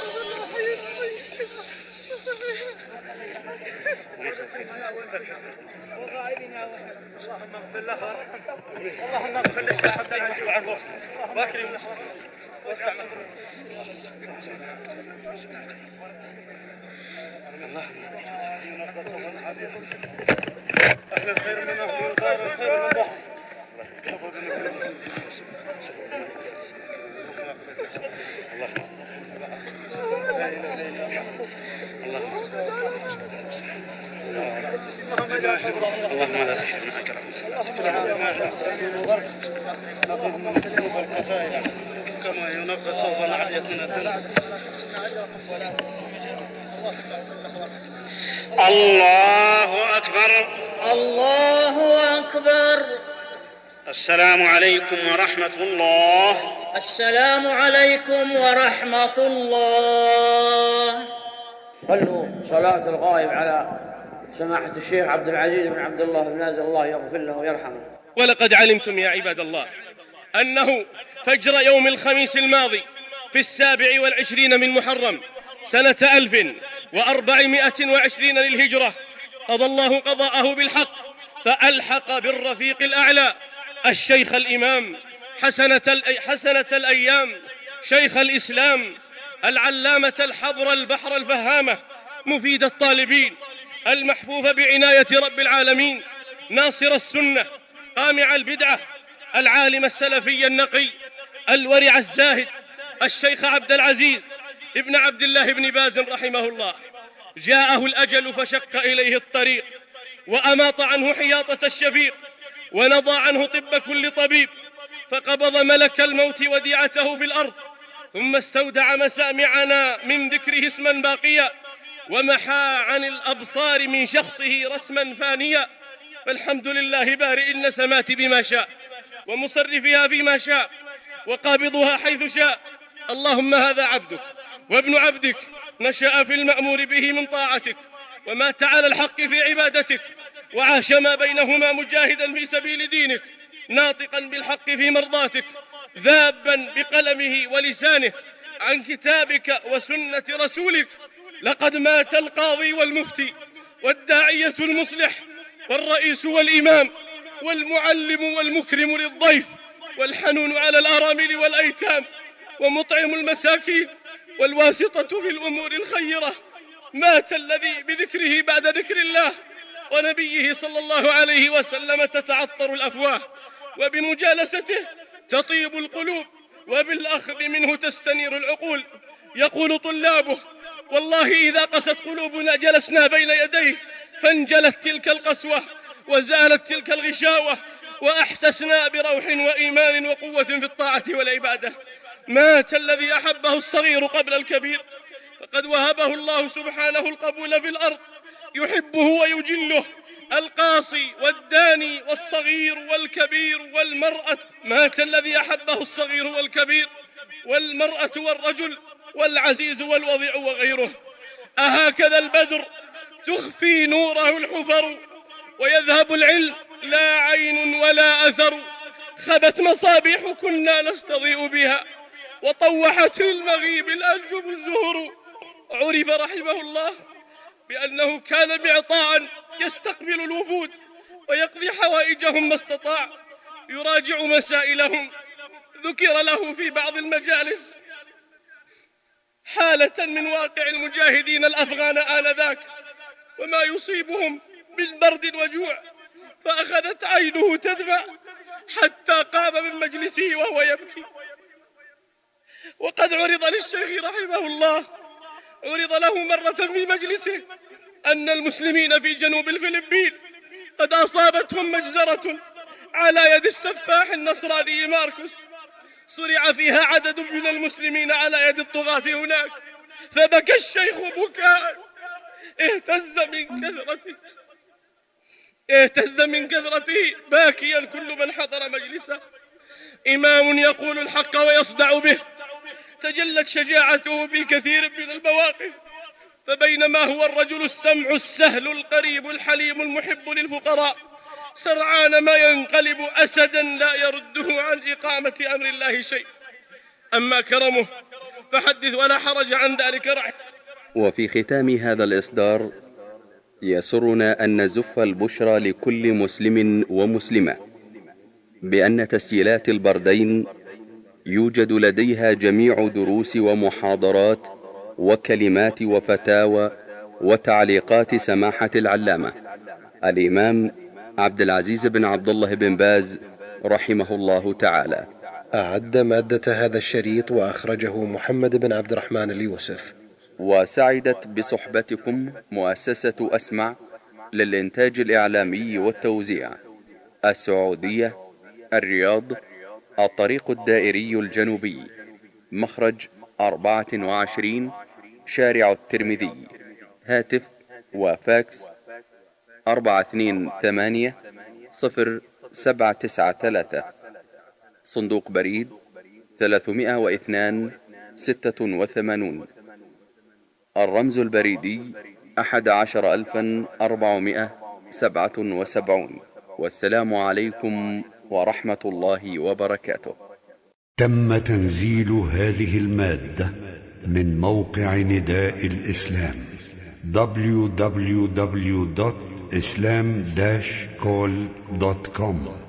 اللهم اغفر له اللهم اغفر للشيخ عبد العزيز وعفوه واكرم واسع أهل الخير من أهل الدار الخير من ضحى اللهم لا تحرمنا كما ينقى ثوب العلية من الدنس الله أكبر. الله أكبر. السلام عليكم ورحمة الله. السلام عليكم ورحمة الله. صلوا صلاة الغائب على سماحة الشيخ عبد العزيز بن عبد الله بن نازل الله يغفر له ويرحمه. ولقد علمتم يا عباد الله أنه فجر يوم الخميس الماضي في السابع والعشرين من محرم سنة ألف وأربعمائة وعشرين للهجرة قضى الله قضاءه بالحق فألحق بالرفيق الأعلى الشيخ الإمام حسنة, حسنة الأيام شيخ الإسلام العلامة الحبر البحر الفهامة مفيد الطالبين. المحفوف بعناية رب العالمين ناصر السنة قامع البدعة العالم السلفي النقي الورع الزاهد الشيخ عبد العزيز ابن عبد الله بن باز رحمه الله. جاءه الأجل فشق إليه الطريق وأماط عنه حياطة الشفيق ونضى عنه طب كل طبيب فقبض ملك الموت وديعته في الأرض ثم استودع مسامعنا من ذكره اسما باقيا ومحى عن الأبصار من شخصه رسما فانيا فالحمد لله بارئ النسمات بما شاء ومصرفها فيما شاء وقابضها حيث شاء. اللهم هذا عبدك وابن عبدك نشأ في المأمور به من طاعتك ومات على الحق في عبادتك وعاش ما بينهما مجاهدا في سبيل دينك ناطقا بالحق في مرضاتك ذابا بقلمه ولسانه عن كتابك وسنة رسولك. لقد مات القاضي والمفتي والداعية المصلح والرئيس والإمام والمعلم والمكرم للضيف والحنون على الأرامل والأيتام ومطعم المساكين والواسطة في الأمور الخيرة. مات الذي بذكره بعد ذكر الله ونبيه صلى الله عليه وسلم تتعطر الأفواه وبمجالسته تطيب القلوب وبالأخذ منه تستنير العقول. يقول طلابه والله إذا قست قلوبنا جلسنا بين يديه فانجلت تلك القسوة وزالت تلك الغشاوة وأحسسنا بروح وإيمان وقوة في الطاعة والعبادة. مات الذي أحبه الصغير قبل الكبير فقد وهبه الله سبحانه القبول في الأرض. يحبه ويجله القاصي والداني والصغير والكبير والمرأة. مات الذي أحبه الصغير والكبير والمرأة والرجل. والعزيز والوضيع وغيره. أهكذا البدر تخفي نوره الحفر ويذهب العلم لا عين ولا أثر. خبت مصابيح كنا نستضيء بها وطوحت المغيب الأنجم الزهر عرف رحمه الله بأنه كان معطاء يستقبل الوفود ويقضي حوائجهم ما استطاع. يراجع مسائلهم. ذكر له في بعض المجالس حالة من واقع المجاهدين الأفغان آنذاك وما يصيبهم من برد وجوع فأخذت عينه تدمع حتى قام من مجلسه وهو يبكي. وقد عرض للشيخ رحمه الله عرض له مرة في مجلسه أن المسلمين في جنوب الفلبين قد أصابتهم مجزرة على يد السفاح النصراني ماركوس. صرع فيها عدد من المسلمين على يد الطغاة هناك. فبكى الشيخ بكاء. اهتز من كثرته اهتز من كثرته باكيا كل من حضر مجلسه. إمام يقول الحق ويصدع به. تجلت شجاعته في كثير من المواقف. فبينما هو الرجل السمع السهل القريب الحليم المحب للفقراء. سرعان ما ينقلب أسدا لا يرده عن إقامة أمر الله شيء. أما كرمه فحدث ولا حرج عن ذلك رحم. وفي ختام هذا الإصدار يسرنا أن نزف البشرى لكل مسلم ومسلمة بأن تسجيلات البردين يوجد لديها جميع دروس ومحاضرات وكلمات وفتاوى وتعليقات سماحة العلامة. الإمام عبد العزيز بن عبد الله بن باز رحمه الله تعالى. أعد مادة هذا الشريط وأخرجه محمد بن عبد الرحمن اليوسف. وسعدت بصحبتكم مؤسسة أسمع للإنتاج الإعلامي والتوزيع. السعودية الرياض الطريق الدائري الجنوبي. مخرج أربعة وعشرين شارع الترمذي. هاتف وفاكس أربعة اثنين ثمانية صفر سبعة تسعة ثلاثة. صندوق بريد ثلاثمائة واثنان ستة وثمانون. الرمز البريدي أحد عشر ألفا أربعمائة سبعة وسبعون. والسلام عليكم ورحمة الله وبركاته. تم تنزيل هذه المادة من موقع نداء الإسلام www.islam-call.com